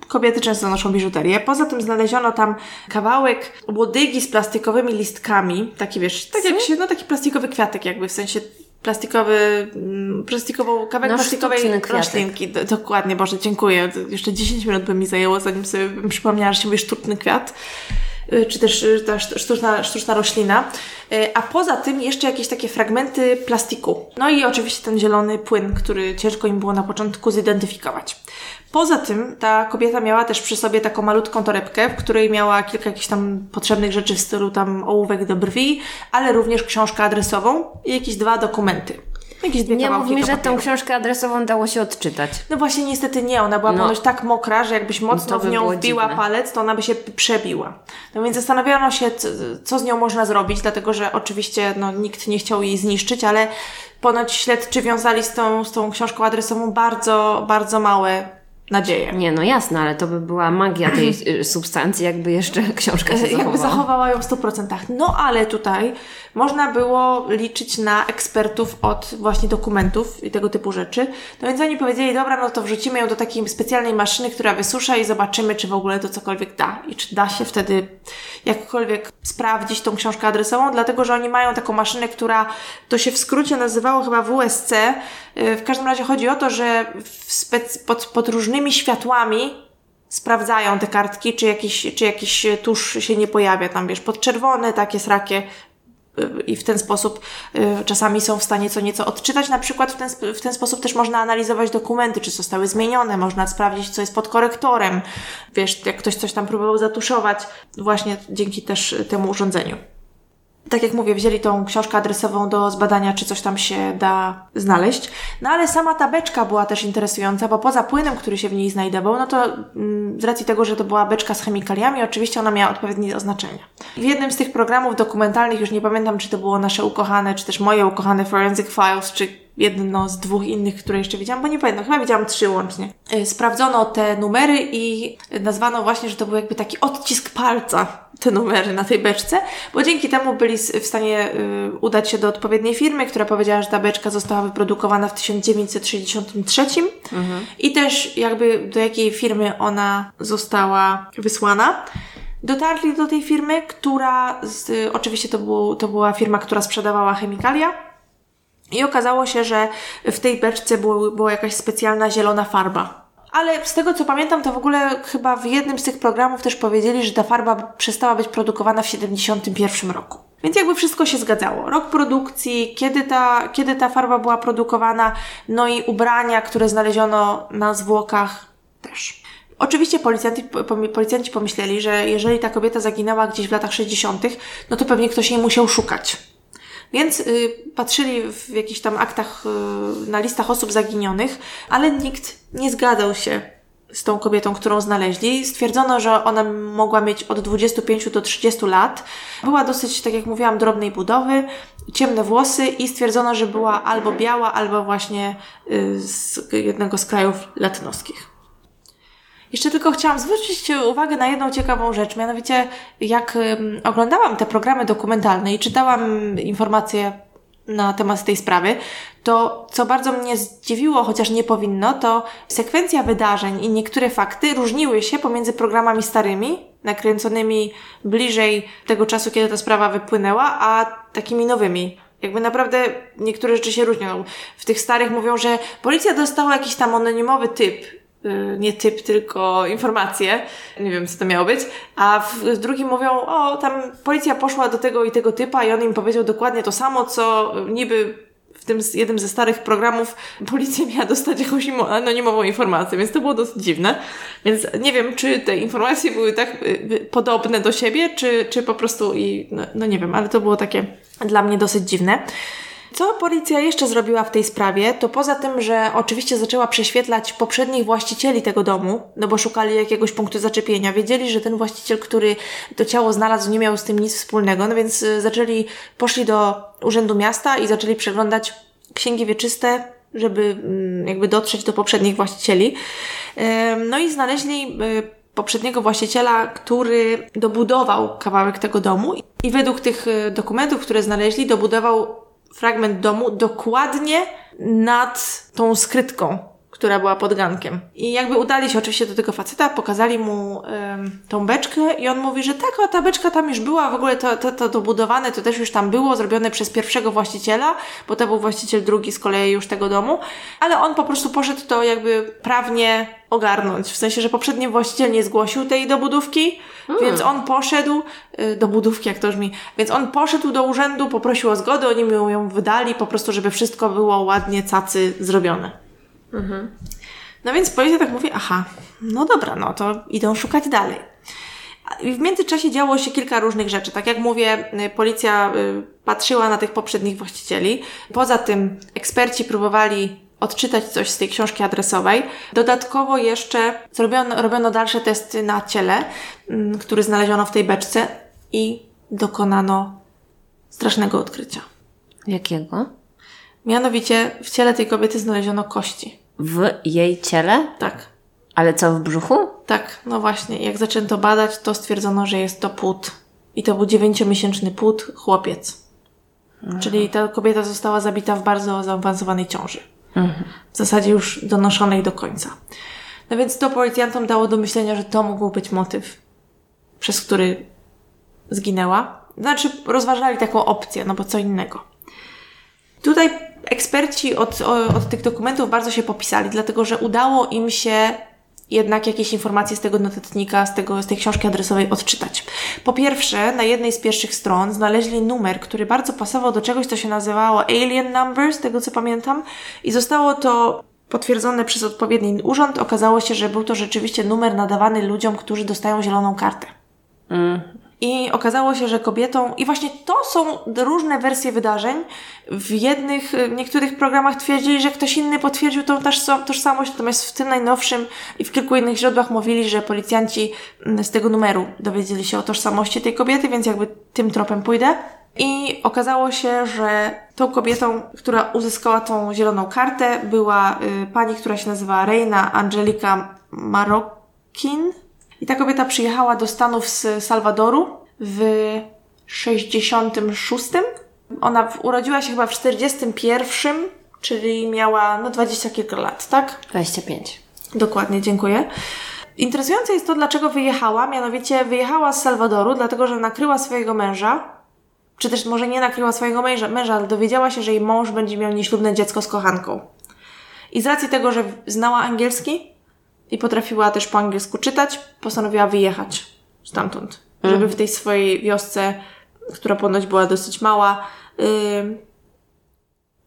kobiety często noszą biżuterię. Poza tym znaleziono tam kawałek łodygi z plastikowymi listkami. Taki wiesz, tak jak się, no taki plastikowy kwiatek jakby, w sensie plastikowy, mm, plastikową, kawałek no, plastikowej roślinki. Dokładnie, Boże, dziękuję. Jeszcze 10 minut by mi zajęło, zanim sobie przypomniała, że się mówi sztuczny kwiat. Y, czy też y, ta sztuczna, sztuczna roślina. Y, a poza tym jeszcze jakieś takie fragmenty plastiku. No i oczywiście ten zielony płyn, który ciężko im było na początku zidentyfikować. Poza tym ta kobieta miała też przy sobie taką malutką torebkę, w której miała kilka jakichś tam potrzebnych rzeczy w stylu tam ołówek do brwi, ale również książkę adresową i jakieś dwa dokumenty. Jakieś dwie nie mów mi, że tą książkę adresową dało się odczytać. No właśnie niestety nie, ona była no. ponoć tak mokra, że jakbyś mocno by w nią wbiła dziwne. palec, to ona by się przebiła. No więc zastanawiano się, co z nią można zrobić, dlatego że oczywiście no, nikt nie chciał jej zniszczyć, ale ponoć śledczy wiązali z tą, z tą książką adresową bardzo, bardzo małe nadzieję. Nie, no jasne, ale to by była magia tej y, substancji, jakby jeszcze książka się zachowała. Jakby zachowała ją w 100%. No ale tutaj można było liczyć na ekspertów od właśnie dokumentów i tego typu rzeczy. No więc oni powiedzieli, dobra, no to wrzucimy ją do takiej specjalnej maszyny, która wysusza i zobaczymy, czy w ogóle to cokolwiek da. I czy da się wtedy jakkolwiek sprawdzić tą książkę adresową, dlatego, że oni mają taką maszynę, która to się w skrócie nazywało chyba WSC. Y, w każdym razie chodzi o to, że pod, pod różnymi światłami sprawdzają te kartki, czy jakiś, czy jakiś tusz się nie pojawia tam, wiesz, podczerwone, takie srakie, i w ten sposób y, czasami są w stanie co nieco odczytać. Na przykład w ten, w ten sposób też można analizować dokumenty, czy zostały zmienione, można sprawdzić, co jest pod korektorem. Wiesz, jak ktoś coś tam próbował zatuszować, właśnie dzięki też temu urządzeniu tak jak mówię, wzięli tą książkę adresową do zbadania, czy coś tam się da znaleźć. No ale sama ta beczka była też interesująca, bo poza płynem, który się w niej znajdował, no to mm, z racji tego, że to była beczka z chemikaliami, oczywiście ona miała odpowiednie oznaczenia. W jednym z tych programów dokumentalnych, już nie pamiętam, czy to było nasze ukochane, czy też moje ukochane Forensic Files, czy jedno z dwóch innych, które jeszcze widziałam, bo nie pamiętam, chyba widziałam trzy łącznie. Y, sprawdzono te numery i nazwano właśnie, że to był jakby taki odcisk palca, te numery na tej beczce, bo dzięki temu byli w stanie y, udać się do odpowiedniej firmy, która powiedziała, że ta beczka została wyprodukowana w 1963 mhm. i też jakby do jakiej firmy ona została wysłana. Dotarli do tej firmy, która, z, oczywiście to, był, to była firma, która sprzedawała chemikalia, i okazało się, że w tej beczce było, była jakaś specjalna zielona farba. Ale z tego co pamiętam, to w ogóle chyba w jednym z tych programów też powiedzieli, że ta farba przestała być produkowana w 71 roku. Więc jakby wszystko się zgadzało. Rok produkcji, kiedy ta, kiedy ta farba była produkowana, no i ubrania, które znaleziono na zwłokach też. Oczywiście policjanci, policjanci pomyśleli, że jeżeli ta kobieta zaginęła gdzieś w latach 60., no to pewnie ktoś jej musiał szukać. Więc y, patrzyli w jakichś tam aktach, y, na listach osób zaginionych, ale nikt nie zgadzał się z tą kobietą, którą znaleźli. Stwierdzono, że ona mogła mieć od 25 do 30 lat. Była dosyć, tak jak mówiłam, drobnej budowy, ciemne włosy i stwierdzono, że była albo biała, albo właśnie y, z jednego z krajów latynoskich. Jeszcze tylko chciałam zwrócić uwagę na jedną ciekawą rzecz, mianowicie jak oglądałam te programy dokumentalne i czytałam informacje na temat tej sprawy, to co bardzo mnie zdziwiło, chociaż nie powinno, to sekwencja wydarzeń i niektóre fakty różniły się pomiędzy programami starymi, nakręconymi bliżej tego czasu, kiedy ta sprawa wypłynęła, a takimi nowymi. Jakby naprawdę niektóre rzeczy się różnią. W tych starych mówią, że policja dostała jakiś tam anonimowy typ nie typ, tylko informacje. Nie wiem, co to miało być. A w, drugim mówią, o, tam policja poszła do tego i tego typa i on im powiedział dokładnie to samo, co niby w tym jednym ze starych programów policja miała dostać jakąś imo- anonimową informację, więc to było dosyć dziwne. Więc nie wiem, czy te informacje były tak y, y, podobne do siebie, czy, czy po prostu i no, no nie wiem, ale to było takie dla mnie dosyć dziwne. Co policja jeszcze zrobiła w tej sprawie, to poza tym, że oczywiście zaczęła prześwietlać poprzednich właścicieli tego domu, no bo szukali jakiegoś punktu zaczepienia. Wiedzieli, że ten właściciel, który to ciało znalazł, nie miał z tym nic wspólnego, no więc y, zaczęli, poszli do Urzędu Miasta i zaczęli przeglądać księgi wieczyste, żeby mm, jakby dotrzeć do poprzednich właścicieli. No i znaleźli y, poprzedniego właściciela, który dobudował kawałek tego domu i według tych y, dokumentów, które znaleźli, dobudował fragment domu dokładnie nad tą skrytką, która była pod gankiem. I jakby udali się oczywiście do tego faceta, pokazali mu em, tą beczkę i on mówi, że tak, o, ta beczka tam już była, w ogóle to, to, to dobudowane, to też już tam było, zrobione przez pierwszego właściciela, bo to był właściciel drugi z kolei już tego domu, ale on po prostu poszedł to jakby prawnie ogarnąć, w sensie, że poprzedni właściciel nie zgłosił tej dobudówki, więc on poszedł y, do budówki, jak to brzmi, więc on poszedł do urzędu, poprosił o zgodę, oni mu ją wydali, po prostu, żeby wszystko było ładnie, cacy zrobione. No więc policja tak mówi, aha, no dobra, no to idą szukać dalej. I w międzyczasie działo się kilka różnych rzeczy. Tak jak mówię, y, policja y, patrzyła na tych poprzednich właścicieli. Poza tym eksperci próbowali odczytać coś z tej książki adresowej. Dodatkowo jeszcze zrobiono, robiono dalsze testy na ciele, mm, który znaleziono w tej beczce i dokonano strasznego odkrycia. Jakiego? Mianowicie w ciele tej kobiety znaleziono kości. W jej ciele? Tak. Ale co, w brzuchu? Tak, no właśnie. Jak zaczęto badać, to stwierdzono, że jest to płód. I to był dziewięciomiesięczny płód, chłopiec. Czyli ta kobieta została zabita w bardzo zaawansowanej ciąży. W zasadzie już donoszonej do końca. No więc to policjantom dało do myślenia, że to mógł być motyw, przez który zginęła. Znaczy, rozważali taką opcję, no bo co innego. Tutaj eksperci od, od tych dokumentów bardzo się popisali, dlatego że udało im się jednak jakieś informacje z tego notatnika, z, tego, z tej książki adresowej odczytać. Po pierwsze, na jednej z pierwszych stron znaleźli numer, który bardzo pasował do czegoś, co się nazywało Alien Number, z tego co pamiętam, i zostało to potwierdzone przez odpowiedni urząd. Okazało się, że był to rzeczywiście numer nadawany ludziom, którzy dostają zieloną kartę. I okazało się, że kobietą, i właśnie to są różne wersje wydarzeń. W jednych, w niektórych programach twierdzili, że ktoś inny potwierdził tą tożsa- tożsamość, natomiast w tym najnowszym i w kilku innych źródłach mówili, że policjanci mm, z tego numeru dowiedzieli się o tożsamości tej kobiety, więc jakby tym tropem pójdę. I okazało się, że tą kobietą, która uzyskała tą zieloną kartę, była y, pani, która się nazywa Reina Angelika Marokin. I ta kobieta przyjechała do Stanów z Salwadoru w 66. Ona urodziła się chyba w 41, czyli miała no 20 kilka lat, tak? 25. Dokładnie, dziękuję. Interesujące jest to, dlaczego wyjechała. Mianowicie wyjechała z Salwadoru, dlatego że nakryła swojego męża, czy też może nie nakryła swojego męża, męża ale dowiedziała się, że jej mąż będzie miał nieślubne dziecko z kochanką. I z racji tego, że znała angielski i potrafiła też po angielsku czytać, postanowiła wyjechać stamtąd, żeby w tej swojej wiosce, która ponoć była dosyć mała, yy,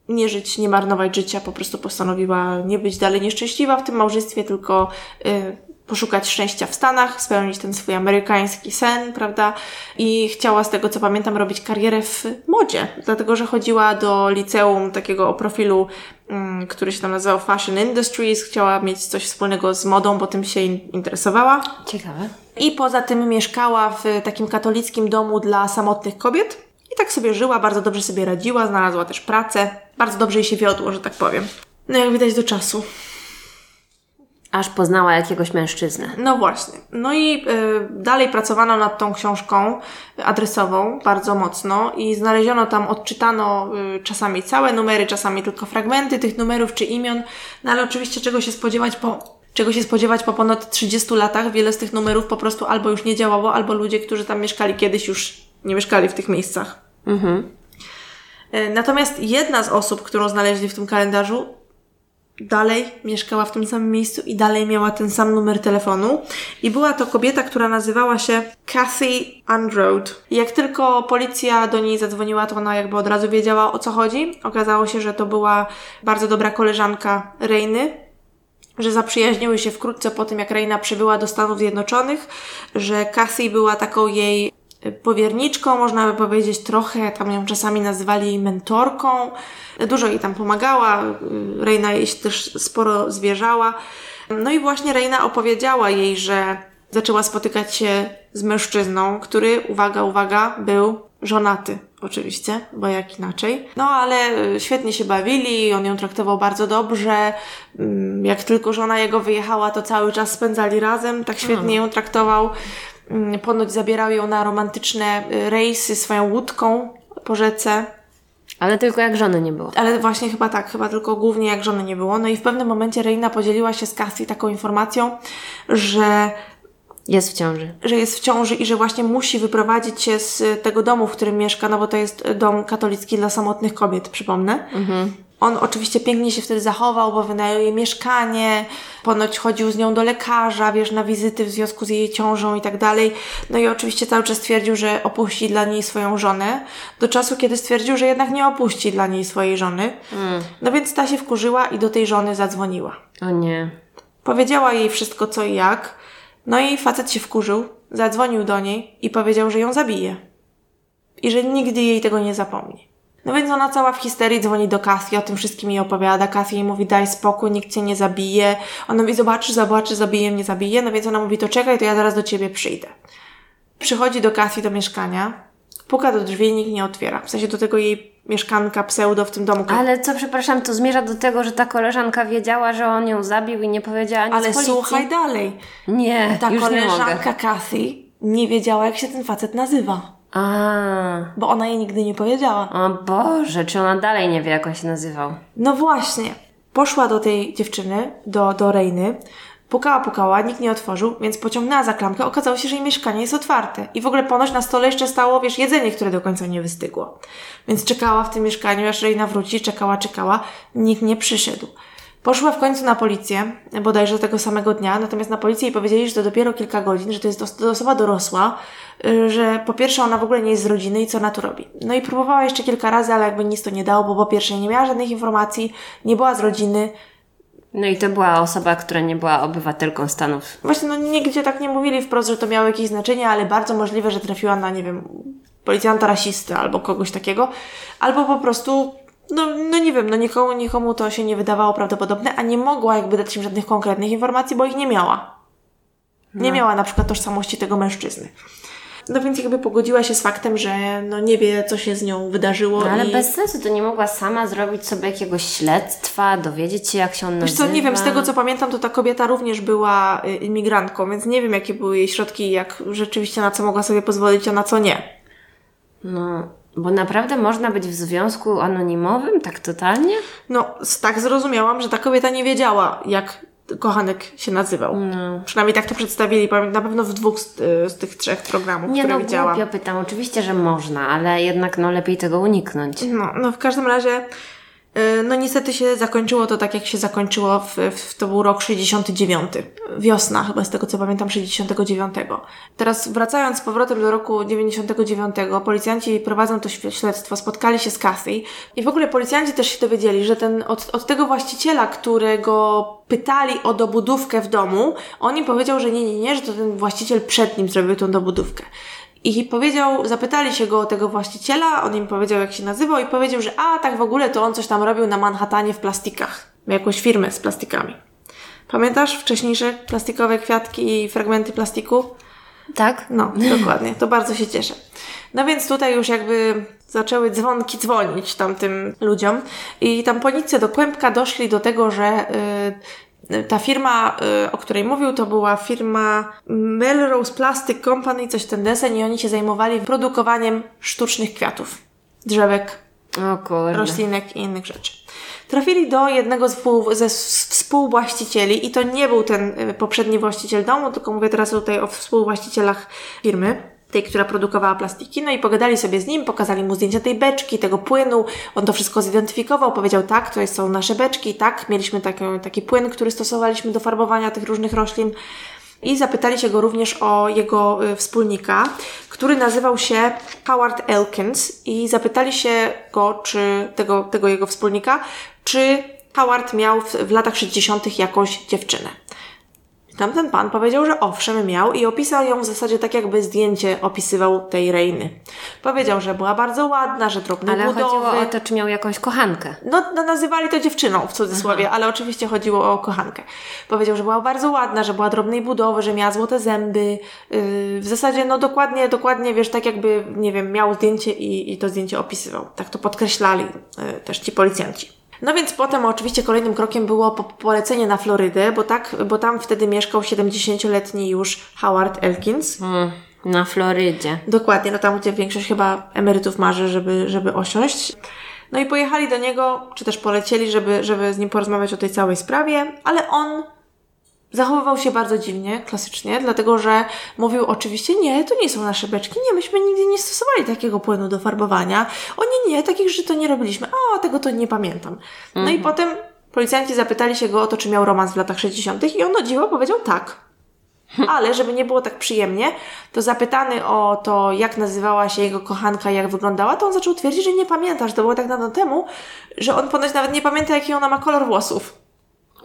nie żyć, nie marnować życia, po prostu postanowiła nie być dalej nieszczęśliwa w tym małżeństwie, tylko y, poszukać szczęścia w Stanach, spełnić ten swój amerykański sen, prawda? I chciała, z tego co pamiętam, robić karierę w modzie, dlatego że chodziła do liceum takiego o profilu, mm, który się tam nazywał Fashion Industries, chciała mieć coś wspólnego z modą, bo tym się in- interesowała. Ciekawe. I poza tym mieszkała w takim katolickim domu dla samotnych kobiet. Tak sobie żyła, bardzo dobrze sobie radziła, znalazła też pracę. Bardzo dobrze jej się wiodło, że tak powiem. No jak widać do czasu. Aż poznała jakiegoś mężczyznę. No właśnie. No i y, dalej pracowano nad tą książką adresową bardzo mocno i znaleziono tam, odczytano y, czasami całe numery, czasami tylko fragmenty tych numerów czy imion, no ale oczywiście czego się spodziewać po czego się spodziewać po ponad 30 latach, wiele z tych numerów po prostu albo już nie działało, albo ludzie, którzy tam mieszkali kiedyś już nie mieszkali w tych miejscach. Mhm. E, Natomiast jedna z osób, którą znaleźli w tym kalendarzu, dalej mieszkała w tym samym miejscu i dalej miała ten sam numer telefonu. I była to kobieta, która nazywała się Kathy Androde. I jak tylko policja do niej zadzwoniła, to ona jakby od razu wiedziała o co chodzi. Okazało się, że to była bardzo dobra koleżanka Reiny, że zaprzyjaźniły się wkrótce po tym, jak Reina przybyła do Stanów Zjednoczonych, że Kathy była taką jej powierniczką, można by powiedzieć trochę, tam ją czasami nazywali mentorką. Dużo jej tam pomagała, Reina jej też sporo zwierzała. No i właśnie Reina opowiedziała jej, że zaczęła spotykać się z mężczyzną, który, uwaga, uwaga, był żonaty. Oczywiście, bo jak inaczej. No ale świetnie się bawili, on ją traktował bardzo dobrze. Mm, jak tylko żona jego wyjechała, to cały czas spędzali razem, tak świetnie ją traktował. Mm, ponoć zabierał ją na romantyczne y, rejsy swoją łódką po rzece. Ale tylko jak żony nie było. Ale właśnie chyba tak, chyba tylko głównie jak żony nie było. No i w pewnym momencie Reina podzieliła się z Cassie taką informacją, że jest w ciąży. Że jest w ciąży i że właśnie musi wyprowadzić się z tego domu, w którym mieszka, no bo to jest dom katolicki dla samotnych kobiet, przypomnę. Mhm. On oczywiście pięknie się wtedy zachował, bo wynajął jej mieszkanie, ponoć chodził z nią do lekarza, wiesz, na wizyty w związku z jej ciążą i tak dalej. No i oczywiście cały czas twierdził, że opuści dla niej swoją żonę, do czasu, kiedy stwierdził, że jednak nie opuści dla niej swojej żony. Mm. No więc ta się wkurzyła i do tej żony zadzwoniła. O nie. Powiedziała jej wszystko co i jak. No i facet się wkurzył, zadzwonił do niej i powiedział, że ją zabije. I że nigdy jej tego nie zapomni. No więc ona cała w histerii dzwoni do Cassie, o tym wszystkim jej opowiada. Cassie jej mówi, daj spokój, nikt cię nie zabije. Ona mówi, zobaczysz, zobaczysz, zabije mnie, zabije. No więc ona mówi, to czekaj, to ja zaraz do ciebie przyjdę. Przychodzi do Cassie do mieszkania, puka do drzwi i nikt nie otwiera. W sensie do tego jej mieszkanka pseudo w tym domu. Ale co, przepraszam, to zmierza do tego, że ta koleżanka wiedziała, że on ją zabił i nie powiedziała nic Ale policji. słuchaj dalej. Nie, Ta już koleżanka Kathy nie wiedziała, jak się ten facet nazywa. A. Bo ona jej nigdy nie powiedziała. O Boże, czy ona dalej nie wie, jak on się nazywał? No właśnie. Poszła do tej dziewczyny, do, do Rejny, Pukała, pukała, nikt nie otworzył, więc pociągnęła za klamkę. Okazało się, że jej mieszkanie jest otwarte. I w ogóle ponoć na stole jeszcze stało, wiesz, jedzenie, które do końca nie wystygło. Więc czekała w tym mieszkaniu, aż Reina wróci, czekała, czekała. Nikt nie przyszedł. Poszła w końcu na policję, bodajże tego samego dnia, natomiast na policję i powiedzieli, że to dopiero kilka godzin, że to jest osoba dorosła, y, że po pierwsze ona w ogóle nie jest z rodziny i co ona tu robi. No i próbowała jeszcze kilka razy, ale jakby nic to nie dało, bo po pierwsze nie miała żadnych informacji, nie była z rodziny, no i to była osoba, która nie była obywatelką Stanów. Właśnie, no nigdzie tak nie mówili wprost, że to miało jakieś znaczenie, ale bardzo możliwe, że trafiła na, nie wiem, policjanta rasisty albo kogoś takiego, albo po prostu, no, no nie wiem, no nikomu, nikomu to się nie wydawało prawdopodobne, a nie mogła jakby dać im żadnych konkretnych informacji, bo ich nie miała. Nie no. miała na przykład tożsamości tego mężczyzny. No więc jakby pogodziła się z faktem, że no nie wie, co się z nią wydarzyło. No, ale i... bez sensu, to nie mogła sama zrobić sobie jakiegoś śledztwa, dowiedzieć się, jak się on nazywa. Wiesz co, nie wiem, z tego co pamiętam, to ta kobieta również była y, imigrantką, więc nie wiem, jakie były jej środki, jak rzeczywiście na co mogła sobie pozwolić, a na co nie. No, bo naprawdę można być w związku anonimowym, tak totalnie? No, tak zrozumiałam, że ta kobieta nie wiedziała, jak kochanek się nazywał. No. Przynajmniej tak to przedstawili, na pewno w dwóch z, z tych trzech programów, nie, które no, widziałam. Nie, no pytam, oczywiście, że można, ale jednak no lepiej tego uniknąć. No, no w każdym razie no niestety się zakończyło to tak, jak się zakończyło, w, w, to był rok 69. Wiosna chyba, z tego co pamiętam, 69. Teraz wracając z powrotem do roku 99, policjanci prowadzą to śledztwo, spotkali się z Kathy i w ogóle policjanci też się dowiedzieli, że ten, od, od tego właściciela, którego pytali o dobudówkę w domu, on im powiedział, że nie, nie, nie, że to ten właściciel przed nim zrobił tą dobudówkę. I powiedział, zapytali się go o tego właściciela, on im powiedział, jak się nazywał, i powiedział, że a tak w ogóle to on coś tam robił na Manhattanie w plastikach. Miał jakąś firmę z plastikami. Pamiętasz wcześniejsze plastikowe kwiatki i fragmenty plastiku? Tak. No, dokładnie. To bardzo się cieszę. No więc tutaj już jakby zaczęły dzwonki dzwonić tamtym ludziom i tam policja do Kłębka doszli do tego, że y, ta firma, y, o której mówił, to była firma Melrose Plastic Company, coś ten desen i oni się zajmowali produkowaniem sztucznych kwiatów, drzewek, roślinek i innych rzeczy. Trafili do jednego współ, ze współwłaścicieli i to nie był ten y, poprzedni właściciel domu, tylko mówię teraz tutaj o współwłaścicielach firmy. Tej, która produkowała plastiki, no i pogadali sobie z nim, pokazali mu zdjęcia tej beczki, tego płynu, on to wszystko zidentyfikował, powiedział tak, to są nasze beczki, tak, mieliśmy taki, taki płyn, który stosowaliśmy do farbowania tych różnych roślin i zapytali się go również o jego y, wspólnika, który nazywał się Howard Elkins i zapytali się go, czy tego, tego jego wspólnika, czy Howard miał w, w latach 60. jakąś dziewczynę. Tamten pan powiedział, że owszem miał i opisał ją w zasadzie tak, jakby zdjęcie opisywał tej Reiny. Powiedział, że była bardzo ładna, że drobne Ale budowy. chodziło o to, czy miał jakąś kochankę. No, no nazywali to dziewczyną w cudzysłowie, ale oczywiście chodziło o kochankę. Powiedział, że była bardzo ładna, że była drobnej budowy, że miała złote zęby. Yy, w zasadzie, no dokładnie, dokładnie, wiesz, tak jakby, nie wiem, miał zdjęcie i, i to zdjęcie opisywał. Tak to podkreślali yy, też ci policjanci. No więc potem oczywiście kolejnym krokiem było po polecenie na Florydę, bo tak, bo tam wtedy mieszkał 70-letni już Howard Elkins. Mm, na Florydzie. Dokładnie, no tam gdzie większość chyba emerytów marzy, żeby, żeby osiąść. No i pojechali do niego, czy też polecieli, żeby, żeby z nim porozmawiać o tej całej sprawie, ale on zachowywał się bardzo dziwnie, klasycznie, dlatego że mówił oczywiście, nie, to nie są nasze beczki, nie, myśmy nigdy nie stosowali takiego płynu do farbowania. O nie, nie, takich rzeczy to nie robiliśmy. A, tego to nie pamiętam. No i potem policjanci zapytali się go o to, czy miał romans w latach 60. i on o dziwo powiedział tak. Ale żeby nie było tak przyjemnie, to zapytany o to, jak nazywała się jego kochanka, jak wyglądała, to on zaczął twierdzić, że nie pamięta, że to było tak dawno temu, że on ponoć nawet nie pamięta, jaki ona ma kolor włosów.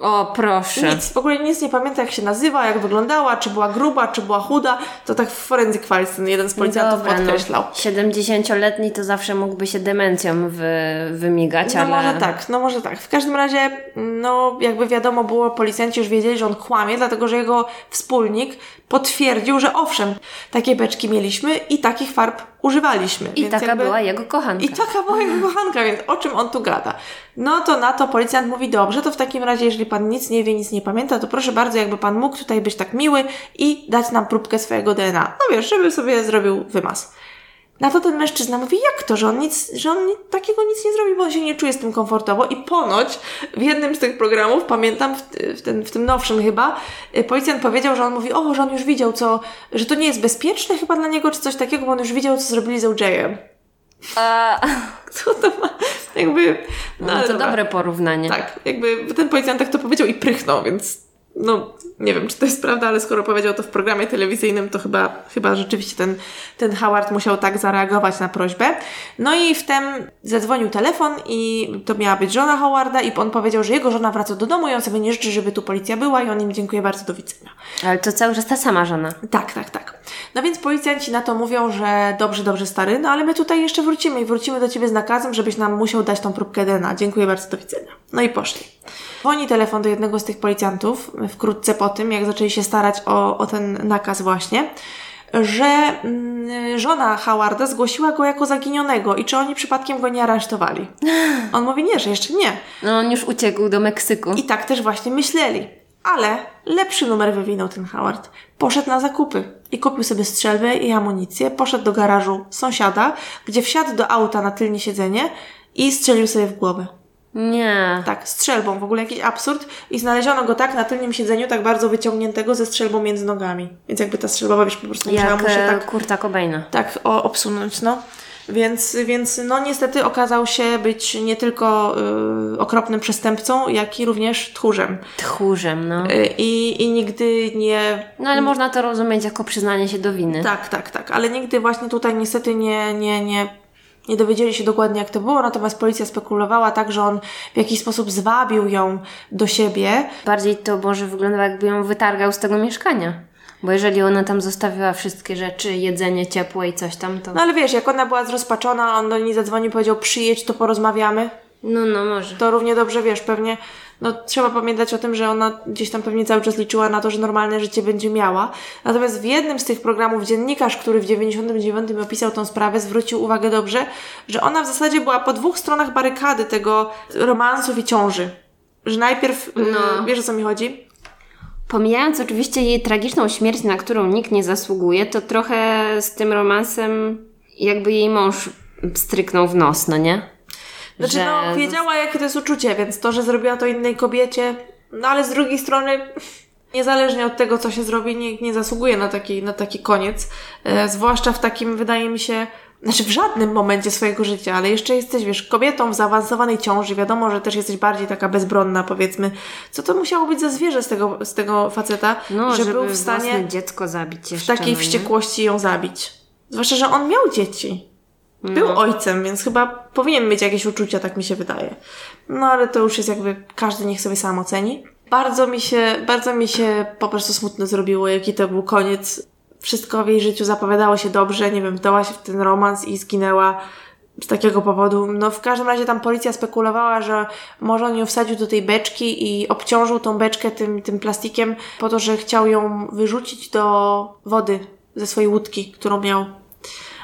O, proszę. Nic, w ogóle nic nie pamięta, jak się nazywa, jak wyglądała, czy była gruba, czy była chuda. To tak w Forensic Files jeden z policjantów Dobra, podkreślał. No, 70-letni to zawsze mógłby się demencją wy, wymigać, No ale... może tak, no może tak. W każdym razie, no jakby wiadomo było, policjanci już wiedzieli, że on kłamie, dlatego że jego wspólnik potwierdził, że owszem, takie beczki mieliśmy i takich farb używaliśmy. I taka jakby... była jego kochanka. I taka była jego kochanka, więc o czym on tu gada? No to na to policjant mówi, dobrze, to w takim razie, jeżeli pan nic nie wie, nic nie pamięta, to proszę bardzo, jakby pan mógł tutaj być tak miły i dać nam próbkę swojego DNA. No wiesz, żeby sobie zrobił wymaz. Na to ten mężczyzna mówi, jak to, że on nic, że on takiego nic nie zrobi, bo on się nie czuje z tym komfortowo. I ponoć w jednym z tych programów, pamiętam, w, w, ten, w tym nowszym chyba, y, policjant powiedział, że on mówi, o, że on już widział, co, że to nie jest bezpieczne chyba dla niego, czy coś takiego, bo on już widział, co zrobili z OJ-em. A, Co to ma? Jakby. no, ale to dobra. dobre porównanie. Tak, jakby ten policjant tak to powiedział i prychnął, więc no nie wiem, czy to jest prawda, ale skoro powiedział to w programie telewizyjnym, to chyba, chyba rzeczywiście ten, ten Howard musiał tak zareagować na prośbę. No i wtem zadzwonił telefon i to miała być żona Howarda i on powiedział, że jego żona wraca do domu i on sobie nie życzy, żeby tu policja była i on im dziękuję bardzo, do widzenia. Ale to cały czas ta sama żona. Tak, tak, tak. No więc policjanci na to mówią, że dobrze, dobrze stary, no ale my tutaj jeszcze wrócimy i wrócimy do Ciebie z nakazem, żebyś nam musiał dać tą próbkę DNA. Dziękuję bardzo, do widzenia. No i poszli. Dzwoni telefon do jednego z tych policjantów wkrótce po tym, jak zaczęli się starać o, o ten nakaz właśnie, że mm, żona Howarda zgłosiła go jako zaginionego i czy oni przypadkiem go nie aresztowali. On mówi nie, że jeszcze nie. No on już uciekł do Meksyku. I tak też właśnie myśleli. Ale lepszy numer wywinął ten Howard. Poszedł na zakupy i kupił sobie strzelbę i amunicję. Poszedł do garażu sąsiada, gdzie wsiadł do auta na tylnie siedzenie i strzelił sobie w głowę. Nie. Tak, strzelbą, w ogóle jakiś absurd. I znaleziono go tak na tylnym siedzeniu, tak bardzo wyciągniętego ze strzelbą między nogami. Więc jakby ta strzelba, wiesz, po prostu musiała mu się e, tak, Kurta Cobaina. tak o, obsunąć, no. Więc, więc no niestety okazał się być nie tylko y, okropnym przestępcą, jak i również tchórzem. Tchórzem, no. Y, I, I nigdy nie. No ale można to rozumieć jako przyznanie się do winy. Tak, tak, tak. Ale nigdy właśnie tutaj niestety nie, nie, nie, nie dowiedzieli się dokładnie, jak to było. Natomiast policja spekulowała tak, że on w jakiś sposób zwabił ją do siebie. Bardziej to może wyglądało jakby ją wytargał z tego mieszkania. Bo jeżeli ona tam zostawiła wszystkie rzeczy, jedzenie ciepłe i coś tam, to... No ale wiesz, jak ona była zrozpaczona, on do niej zadzwonił, powiedział przyjedź, to porozmawiamy. No, no może. To równie dobrze, wiesz, pewnie, no trzeba pamiętać o tym, że ona gdzieś tam pewnie cały czas liczyła na to, że normalne życie będzie miała. Natomiast w jednym z tych programów dziennikarz, który w 99 opisał tą sprawę, zwrócił uwagę dobrze, że ona w zasadzie była po dwóch stronach barykady tego romansów i ciąży. Że najpierw, No. no. wiesz o co mi chodzi? Pomijając oczywiście jej tragiczną śmierć, na którą nikt nie zasługuje, to trochę z tym romansem jakby jej mąż stryknął w nos, no nie? Znaczy, Że- no, wiedziała, jakie to jest uczucie, więc to, że zrobiła to innej kobiecie, no ale z drugiej strony, Niezależnie od tego, co się zrobi, nikt nie zasługuje na taki, na taki koniec. E, zwłaszcza w takim, wydaje mi się, znaczy w żadnym momencie swojego życia, ale jeszcze jesteś, wiesz, kobietą w zaawansowanej ciąży, wiadomo, że też jesteś bardziej taka bezbronna, powiedzmy. Co to musiało być za zwierzę z tego, z tego faceta, No, że żeby był w stanie dziecko zabić w jeszcze. takiej no wściekłości ją zabić. Zwłaszcza, że on miał dzieci. Był No. ojcem, więc chyba powinien mieć jakieś uczucia, tak mi się wydaje. No ale to już jest jakby, każdy niech sobie sam oceni. Bardzo mi się, bardzo mi się po prostu smutno zrobiło, jaki to był koniec. Wszystko w jej życiu zapowiadało się dobrze, nie wiem, wdała się w ten romans i zginęła z takiego powodu. No w każdym razie tam policja spekulowała, że może on ją wsadził do tej beczki i obciążył tą beczkę tym, tym plastikiem po to, że chciał ją wyrzucić do wody ze swojej łódki, którą miał.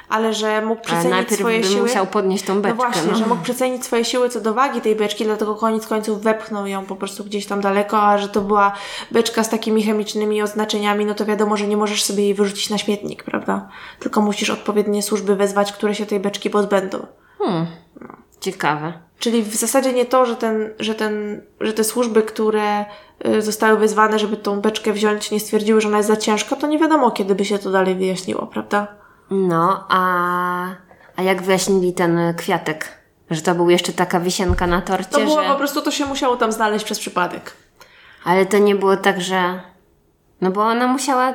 Ale że mógł przecenić swoje siły. musiał podnieść tą beczkę. No właśnie, no. że mógł przecenić swoje siły co do wagi tej beczki, dlatego koniec końców wepchnął ją po prostu gdzieś tam daleko, a że to była beczka z takimi chemicznymi oznaczeniami, no to wiadomo, że nie możesz sobie jej wyrzucić na śmietnik, prawda? Tylko musisz odpowiednie służby wezwać, które się tej beczki pozbędą. Hmm. Ciekawe. Czyli w zasadzie nie to, że, ten, że, ten, że te służby, które y, zostały wezwane, żeby tą beczkę wziąć, nie stwierdziły, że ona jest za ciężka, to nie wiadomo, kiedy by się to dalej wyjaśniło, prawda? No, a, a jak wyjaśnili ten kwiatek? Że to był jeszcze taka wisienka na torcie, To było że... po prostu, to się musiało tam znaleźć przez przypadek. Ale to nie było tak, że... No bo ona musiała...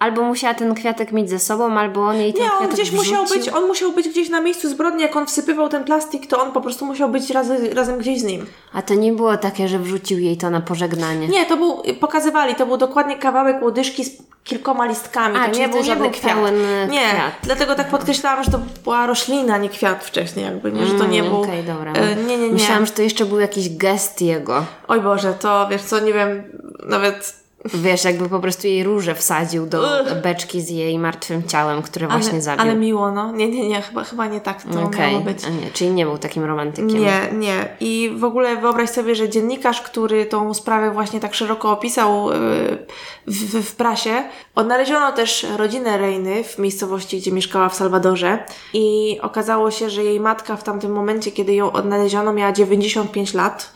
Albo musiała ten kwiatek mieć ze sobą, albo on jej ten Nie, on gdzieś musiał być, on musiał być gdzieś na miejscu zbrodni, jak on wsypywał ten plastik, to on po prostu musiał być razy, razem gdzieś z nim. A to nie było takie, że wrzucił jej to na pożegnanie. Nie, to był, pokazywali, to był dokładnie kawałek łodyżki z kilkoma listkami, A, to nie był żaden kwiat. pełen Nie, kwiat. dlatego tak podkreślałam, że to była roślina, nie kwiat wcześniej jakby, nie, że to nie Mm, był... Okej, dobra. e, nie, nie, nie. Myślałam, że to jeszcze był jakiś gest jego. Oj Boże, to wiesz co, nie wiem, nawet... Wiesz, jakby po prostu jej róże wsadził do beczki z jej martwym ciałem, które właśnie ale, zabił. ale miło, no. Nie, nie, nie, chyba, chyba nie tak to Okej, miało być. nie, czyli nie był takim romantykiem. Nie, nie. I w ogóle wyobraź sobie, że dziennikarz, który tą sprawę właśnie tak szeroko opisał yy, w, w prasie, odnaleziono też rodzinę Reiny w miejscowości, gdzie mieszkała w Salwadorze i okazało się, że jej matka w tamtym momencie, kiedy ją odnaleziono, miała 95 lat.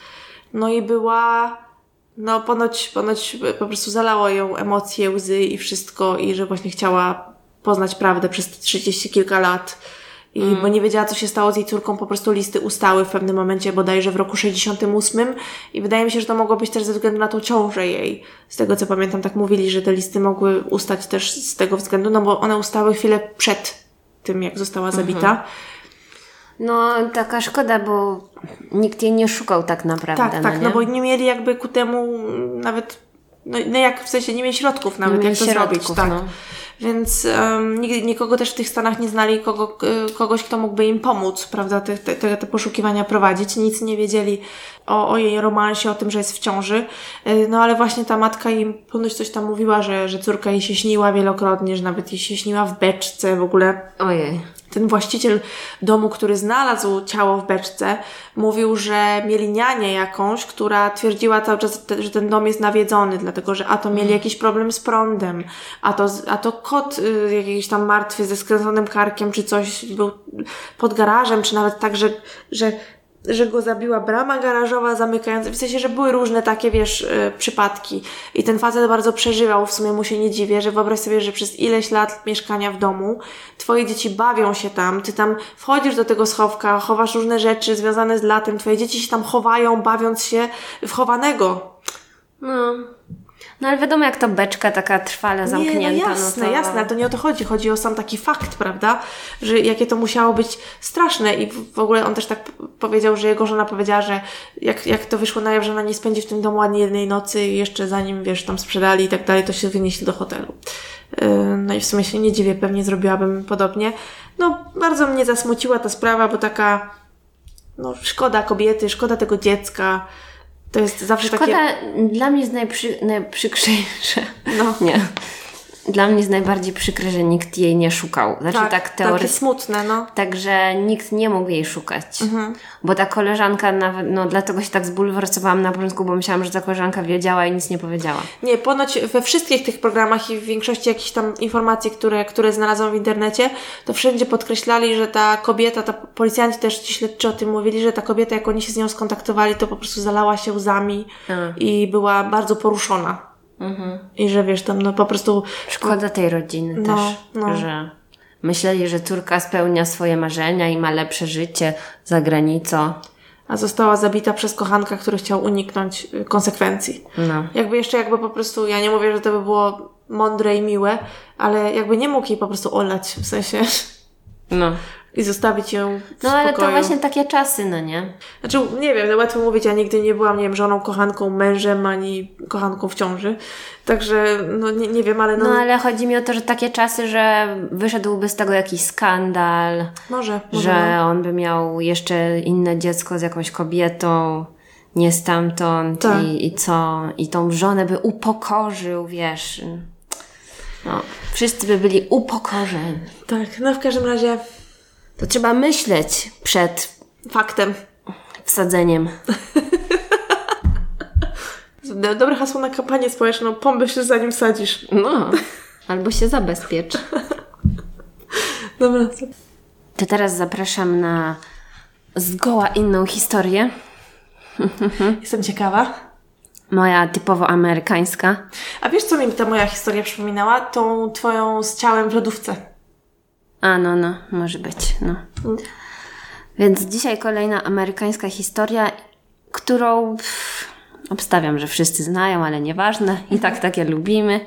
No i była no ponoć, ponoć po prostu zalało ją emocje, łzy i wszystko i że właśnie chciała poznać prawdę przez 30 kilka lat. I bo nie wiedziała, co się stało z jej córką, po prostu listy ustały w pewnym momencie, bodajże w roku 68 i wydaje mi się, że to mogło być też ze względu na tą ciążę jej. Z tego co pamiętam, tak mówili, że te listy mogły ustać też z tego względu, no bo one ustały chwilę przed tym, jak została zabita. No, taka szkoda, bo nikt jej nie szukał tak naprawdę. Tak, tak, no, no nie? bo nie mieli jakby ku temu nawet, no, no jak w sensie nie mieli środków nawet, mieli jak to środków, zrobić, tak. no. Więc um, nikogo też w tych Stanach nie znali, kogo, y, kogoś, kto mógłby im pomóc, prawda, te, te, te poszukiwania prowadzić. Nic nie wiedzieli o, o jej romansie, o tym, że jest w ciąży. Y, No ale właśnie ta matka im ponoć coś tam mówiła, że, że córka jej się śniła wielokrotnie, że nawet jej się śniła w beczce w ogóle Ojej. ten właściciel domu, który znalazł ciało w beczce, mówił, że mieli nianię jakąś, która twierdziła cały czas, że ten dom jest nawiedzony, dlatego że a to mieli jakiś problem z prądem, a to, a to kot y, jakiś tam martwy ze skręconym karkiem, czy coś był pod garażem, czy nawet tak, że, że że go zabiła brama garażowa zamykająca, w sensie, że były różne takie, wiesz, y, przypadki. I ten facet bardzo przeżywał, w sumie mu się nie dziwię, że wyobraź sobie, że przez ileś lat mieszkania w domu, twoje dzieci bawią się tam, ty tam wchodzisz do tego schowka, chowasz różne rzeczy związane z latem, twoje dzieci się tam chowają, bawiąc się w chowanego. No. No ale wiadomo, jak to beczka taka trwale zamknięta. Nie, no jasne, no to... jasne, to nie o to chodzi. Chodzi o sam taki fakt, prawda? Że jakie to musiało być straszne i w ogóle on też tak powiedział, że jego żona powiedziała, że jak, jak to wyszło na jaw, że ona nie spędzi w tym domu ani jednej nocy i jeszcze zanim, wiesz, tam sprzedali i tak dalej, to się wynieśli do hotelu. Yy, No i w sumie się nie dziwię, pewnie zrobiłabym podobnie. No, bardzo mnie zasmuciła ta sprawa, bo taka, no, szkoda kobiety, szkoda tego dziecka. To jest zawsze Szkoda, takie... dla mnie jest najprzy, najprzykrzejsze. No. Nie. Dla mnie jest najbardziej przykre, że nikt jej nie szukał. Znaczy tak, takie teoretycznie. smutne, no. Także nikt nie mógł jej szukać. Mhm. Bo ta koleżanka nawet, no dlatego się tak zbulwersowałam na początku, bo myślałam, że ta koleżanka wiedziała i nic nie powiedziała. Nie, ponoć we wszystkich tych programach i w większości jakichś tam informacji, które, które znalazłam w internecie, to wszędzie podkreślali, że ta kobieta, ta policjanci też ci śledczy o tym mówili, że ta kobieta, jak oni się z nią skontaktowali, to po prostu zalała się łzami A. i była bardzo poruszona. I że wiesz, tam no po prostu Szkoda tej rodziny No, też, no. że myśleli, że córka spełnia swoje marzenia i ma lepsze życie za granicą. a została zabita przez kochanka, który chciał uniknąć y, konsekwencji. No. Jakby jeszcze jakby po prostu, ja nie mówię, że to by było mądre i miłe, ale jakby nie mógł jej po prostu olać, w sensie No. I zostawić ją w No ale to spokoju. właśnie takie czasy, no nie? Znaczy, nie wiem, no łatwo mówić, ja nigdy nie byłam, nie wiem, żoną, kochanką, mężem, ani kochanką w ciąży. Także, no nie, nie wiem, ale no, No ale chodzi mi o to, że takie czasy, że wyszedłby z tego jakiś skandal, może, może. że on by miał jeszcze inne dziecko z jakąś kobietą, nie stamtąd Tak. i, i co? I tą żonę by upokorzył, wiesz. No, wszyscy by byli upokorzeni. Tak, no w każdym razie To trzeba myśleć przed faktem. wsadzeniem. Do- Dobre hasło na kampanię społeczną, pomyśl zanim sadzisz. No, albo się zabezpiecz. Dobra. To teraz zapraszam na zgoła inną historię. Jestem ciekawa. Moja typowo amerykańska. A wiesz, co mi ta moja historia przypominała? Tą twoją z ciałem w lodówce. A no, no, może być, no. Więc dzisiaj kolejna amerykańska historia, którą pff, obstawiam, że wszyscy znają, ale nieważne. I tak takie lubimy.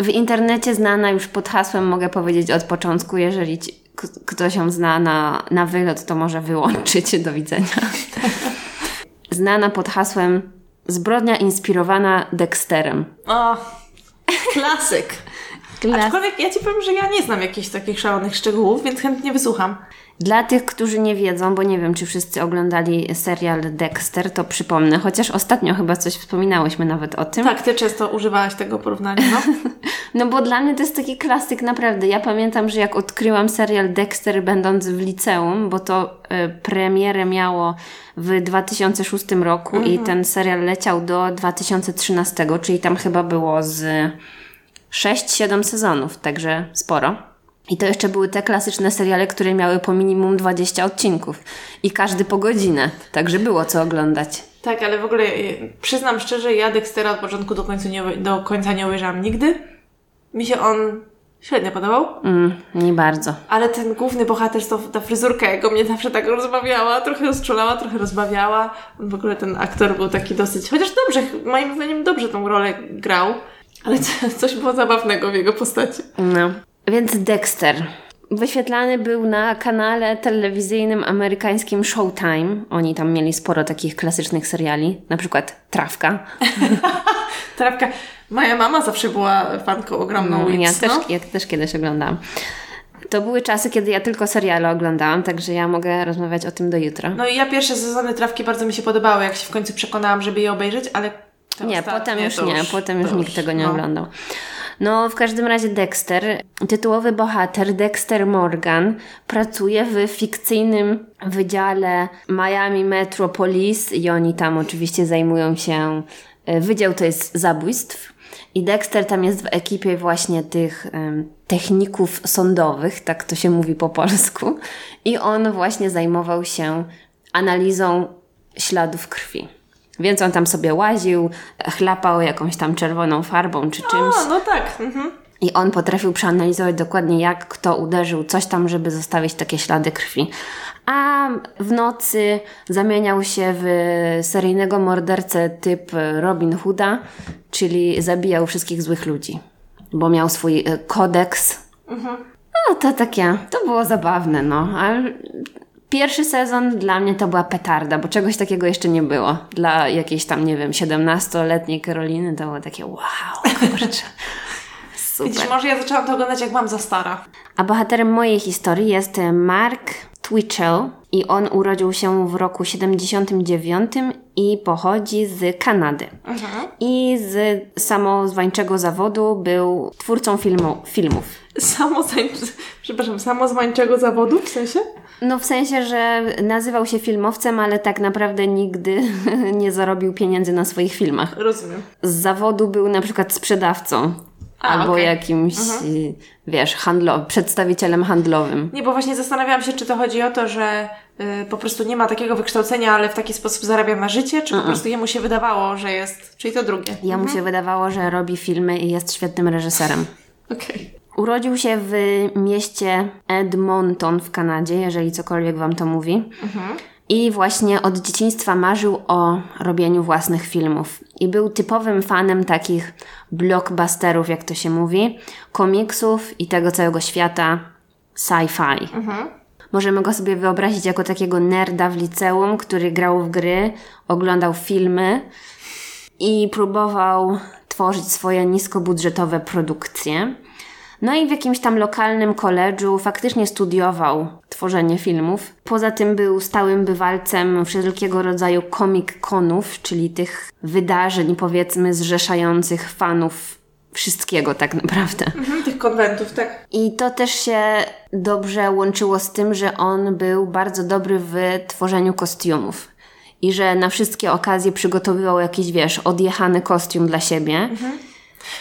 W internecie znana już pod hasłem, mogę powiedzieć od początku, jeżeli ci, ktoś ją zna na, na wylot, to może wyłączyć. Do widzenia. Znana pod hasłem Zbrodnia inspirowana Dexterem. O, klasyk. Klas- Aczkolwiek ja ci powiem, że ja nie znam jakichś takich szalonych szczegółów, więc chętnie wysłucham. Dla tych, którzy nie wiedzą, bo nie wiem, czy wszyscy oglądali serial Dexter, to przypomnę, chociaż ostatnio chyba coś wspominałyśmy nawet o tym. Tak, ty często używałaś tego porównania, no. No bo dla mnie to jest taki klasyk naprawdę. Ja pamiętam, że jak odkryłam serial Dexter będąc w liceum, bo to y, premierę miało w 2006 roku i ten serial leciał do 2013, czyli tam chyba było z 6-7 sezonów, także sporo. I to jeszcze były te klasyczne seriale, które miały po minimum 20 odcinków i każdy po godzinę, także było co oglądać. Tak, ale w ogóle y, przyznam szczerze, ja Dextera od początku do końca nie, do końca nie obejrzałam nigdy. Mi się on średnio podobał, Mm, nie bardzo. ale ten główny bohater, to, ta fryzurka jego mnie zawsze tak rozbawiała, trochę rozczulała, trochę rozbawiała. W ogóle ten aktor był taki dosyć, chociaż dobrze, moim zdaniem dobrze tą rolę grał, ale co- coś było zabawnego w jego postaci. No. Więc Dexter. Wyświetlany był na kanale telewizyjnym amerykańskim Showtime. Oni tam mieli sporo takich klasycznych seriali, na przykład Trawka. Trawka, moja mama zawsze była fanką ogromną No, Weeds, ja, też, no. ja też kiedyś oglądałam. To były czasy, kiedy ja tylko seriale oglądałam, także ja mogę rozmawiać o tym do jutra. No i ja pierwsze sezony Trawki bardzo mi się podobały, jak się w końcu przekonałam, żeby je obejrzeć, ale te Nie, potem już to nie, potem już to nikt tego nie no. oglądał. No, w każdym razie Dexter, tytułowy bohater Dexter Morgan, pracuje w fikcyjnym wydziale Miami Metropolis i oni tam oczywiście zajmują się, e, wydział to jest zabójstw. I Dexter tam jest w ekipie właśnie tych em, techników sądowych, tak to się mówi po polsku. I on właśnie zajmował się analizą śladów krwi. Więc on tam sobie łaził, chlapał jakąś tam czerwoną farbą czy czymś. A, no tak. Mhm. I on potrafił przeanalizować dokładnie, jak kto uderzył, coś tam, żeby zostawić takie ślady krwi. A w nocy zamieniał się w seryjnego mordercę typ Robin Hooda, czyli zabijał wszystkich złych ludzi, bo miał swój e, kodeks. No to takie, to było zabawne, no. Ale pierwszy sezon dla mnie to była petarda, bo czegoś takiego jeszcze nie było. Dla jakiejś tam, nie wiem, 17-letniej Karoliny to było takie wow, kurczę. Super. Widzisz, może ja zaczęłam to oglądać, jak mam za stara. A bohaterem mojej historii jest Mark Twitchell i on urodził się w roku 79 i pochodzi z Kanady. I z samozwańczego zawodu był twórcą filmu, filmów. Samozwań... Przepraszam, samozwańczego zawodu w sensie? No w sensie, że nazywał się filmowcem, ale tak naprawdę nigdy nie zarobił pieniędzy na swoich filmach. Rozumiem. Z zawodu był na przykład sprzedawcą. A, albo okej. jakimś, y, wiesz, handlo- przedstawicielem handlowym. Nie, bo właśnie zastanawiałam się, czy to chodzi o to, że po prostu nie ma takiego wykształcenia, ale w taki sposób zarabia na życie, czy po prostu jemu się wydawało, że jest, czyli to drugie. Jemu się wydawało, że robi filmy i jest świetnym reżyserem. Okej. Urodził się w mieście Edmonton w Kanadzie, jeżeli cokolwiek Wam to mówi. I właśnie od dzieciństwa marzył o robieniu własnych filmów. I był typowym fanem takich blockbusterów, jak to się mówi, komiksów i tego całego świata sci-fi. Możemy go sobie wyobrazić jako takiego nerda w liceum, który grał w gry, oglądał filmy i próbował tworzyć swoje niskobudżetowe produkcje. No i w jakimś tam lokalnym koledżu faktycznie studiował tworzenie filmów. Poza tym był stałym bywalcem wszelkiego rodzaju comic-conów, czyli tych wydarzeń, powiedzmy, zrzeszających fanów wszystkiego tak naprawdę. Mhm, tych konwentów, tak. I to też się dobrze łączyło z tym, że on był bardzo dobry w tworzeniu kostiumów. I że na wszystkie okazje przygotowywał jakiś, wiesz, odjechany kostium dla siebie.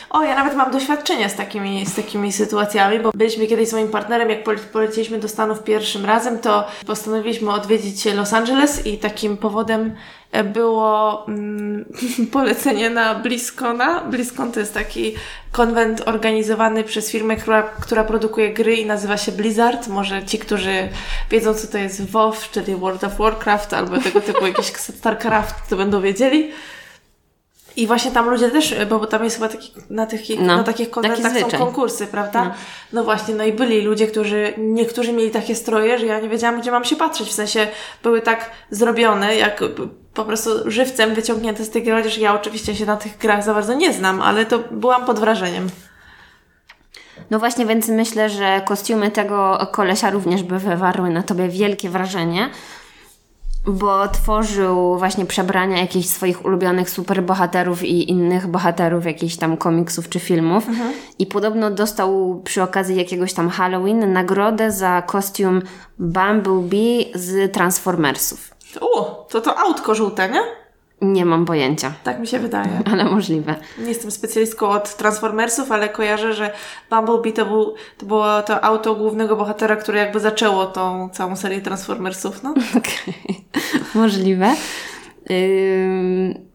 O, ja nawet mam doświadczenie z takimi, z takimi sytuacjami, bo byliśmy kiedyś z moim partnerem, jak pole- poleciliśmy do Stanów pierwszym razem, to postanowiliśmy odwiedzić Los Angeles i takim powodem było mm, polecenie na BlizzCona. BlizzCon to jest taki konwent organizowany przez firmę, która, która produkuje gry i nazywa się Blizzard. Może ci, którzy wiedzą, co to jest WoW, czyli World of Warcraft, albo tego typu jakiś StarCraft, to będą wiedzieli. I właśnie tam ludzie też, bo, tam jest chyba taki, na, takich, No, na takich taki konwentach są konkursy, prawda? No. właśnie, no i byli ludzie, którzy, niektórzy mieli takie stroje, że ja nie wiedziałam, gdzie mam się patrzeć. W sensie były tak zrobione, jak po prostu żywcem wyciągnięte z tych gier, chociaż ja oczywiście się na tych grach za bardzo nie znam, ale to byłam pod wrażeniem. No właśnie, więc myślę, że kostiumy tego kolesia również by wywarły na tobie wielkie wrażenie, bo tworzył właśnie przebrania jakichś swoich ulubionych superbohaterów i innych bohaterów jakichś tam komiksów czy filmów. I podobno dostał przy okazji jakiegoś tam Halloween nagrodę za kostium Bumblebee z Transformersów. O, to to autko żółte, nie? Nie mam pojęcia, Tak mi się wydaje. ale możliwe. Nie jestem specjalistką od Transformersów, ale kojarzę, że Bumblebee to, był, to było to auto głównego bohatera, które jakby zaczęło tą całą serię Transformersów, no. Okej, możliwe. Ym,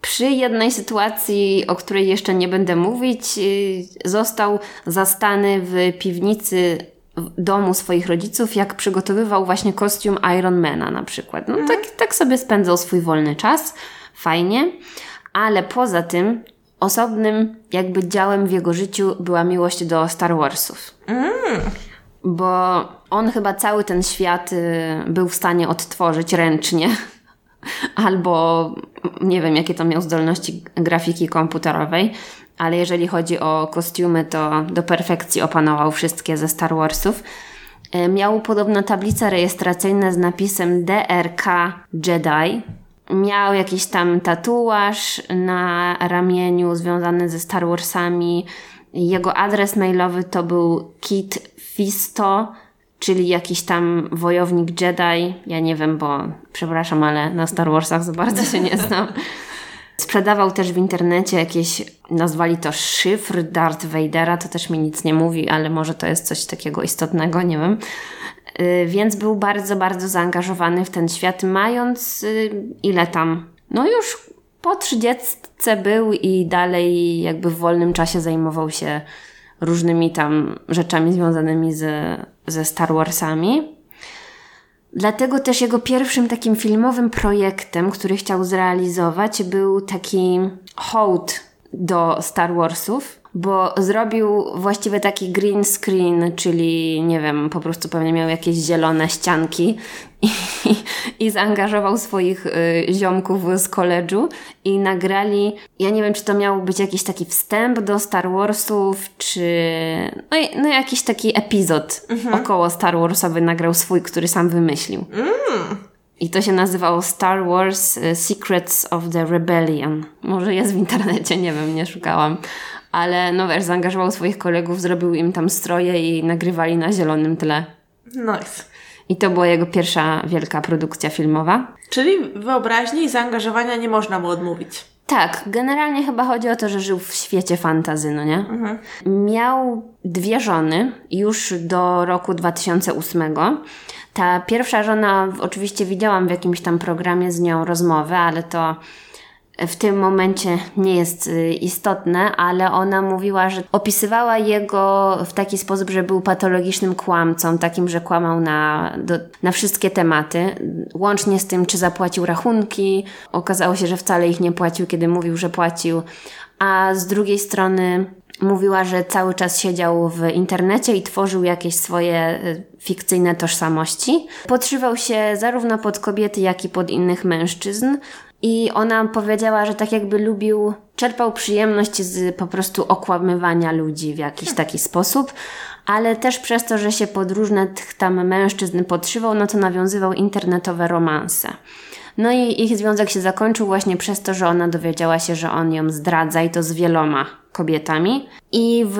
Przy jednej sytuacji, o której jeszcze nie będę mówić, yy, został zastany w piwnicy w domu swoich rodziców, jak przygotowywał właśnie kostium Ironmana na przykład. No tak, tak sobie spędzał swój wolny czas, fajnie, ale poza tym osobnym jakby działem w jego życiu była miłość do Star Warsów. Bo on chyba cały ten świat y, był w stanie odtworzyć ręcznie. Albo nie wiem, jakie to miał zdolności grafiki komputerowej, ale jeżeli chodzi o kostiumy, to do perfekcji opanował wszystkie ze Star Warsów. Y, Miał podobno tablice rejestracyjne z napisem DRK Jedi. Miał jakiś tam tatuaż na ramieniu związany ze Star Warsami. Jego adres mailowy to był Kit Fisto, czyli jakiś tam wojownik Jedi. Ja nie wiem, bo przepraszam, ale na Star Warsach za bardzo się nie znam. Sprzedawał też w internecie jakieś, nazwali to szyfr Darth Vadera, to też mi nic nie mówi, ale może to jest coś takiego istotnego, nie wiem. Y, Więc był bardzo, bardzo zaangażowany w ten świat, mając y, ile tam, no już po trzydziestce był i dalej jakby w wolnym czasie zajmował się różnymi tam rzeczami związanymi ze, ze Star Warsami. Dlatego też jego pierwszym takim filmowym projektem, który chciał zrealizować, był taki hołd do Star Warsów, bo zrobił właściwie taki green screen, czyli nie wiem, po prostu pewnie miał jakieś zielone ścianki i, i zaangażował swoich y, ziomków z koledżu i nagrali, ja nie wiem, czy to miał być jakiś taki wstęp do Star Warsów, czy no, no jakiś taki epizod około Star Warsowy nagrał swój, który sam wymyślił. I to się nazywało Star Wars y, Secrets of the Rebellion. Może jest w internecie, nie wiem, nie szukałam. Ale no wiesz, zaangażował swoich kolegów, zrobił im tam stroje i nagrywali na zielonym tle. Nice. I to była jego pierwsza wielka produkcja filmowa. Czyli wyobraźni i zaangażowania nie można mu odmówić. Tak, generalnie chyba chodzi o to, że żył w świecie fantazy, no nie? Miał dwie żony już do roku 2008. Ta pierwsza żona, oczywiście widziałam w jakimś tam programie z nią rozmowę, ale to w tym momencie nie jest y, istotne, ale ona mówiła, że opisywała jego w taki sposób, że był patologicznym kłamcą, takim, że kłamał na, do, na wszystkie tematy, łącznie z tym, czy zapłacił rachunki. Okazało się, że wcale ich nie płacił, kiedy mówił, że płacił. A z drugiej strony mówiła, że cały czas siedział w internecie i tworzył jakieś swoje y, fikcyjne tożsamości. Podszywał się zarówno pod kobiety, jak i pod innych mężczyzn. I ona powiedziała, że tak jakby lubił, czerpał przyjemność z po prostu okłamywania ludzi w jakiś taki sposób, ale też przez to, że się pod różne tych tam mężczyzn podszywał, no to nawiązywał internetowe romanse. No i ich związek się zakończył właśnie przez to, że ona dowiedziała się, że on ją zdradza i to z wieloma kobietami. I w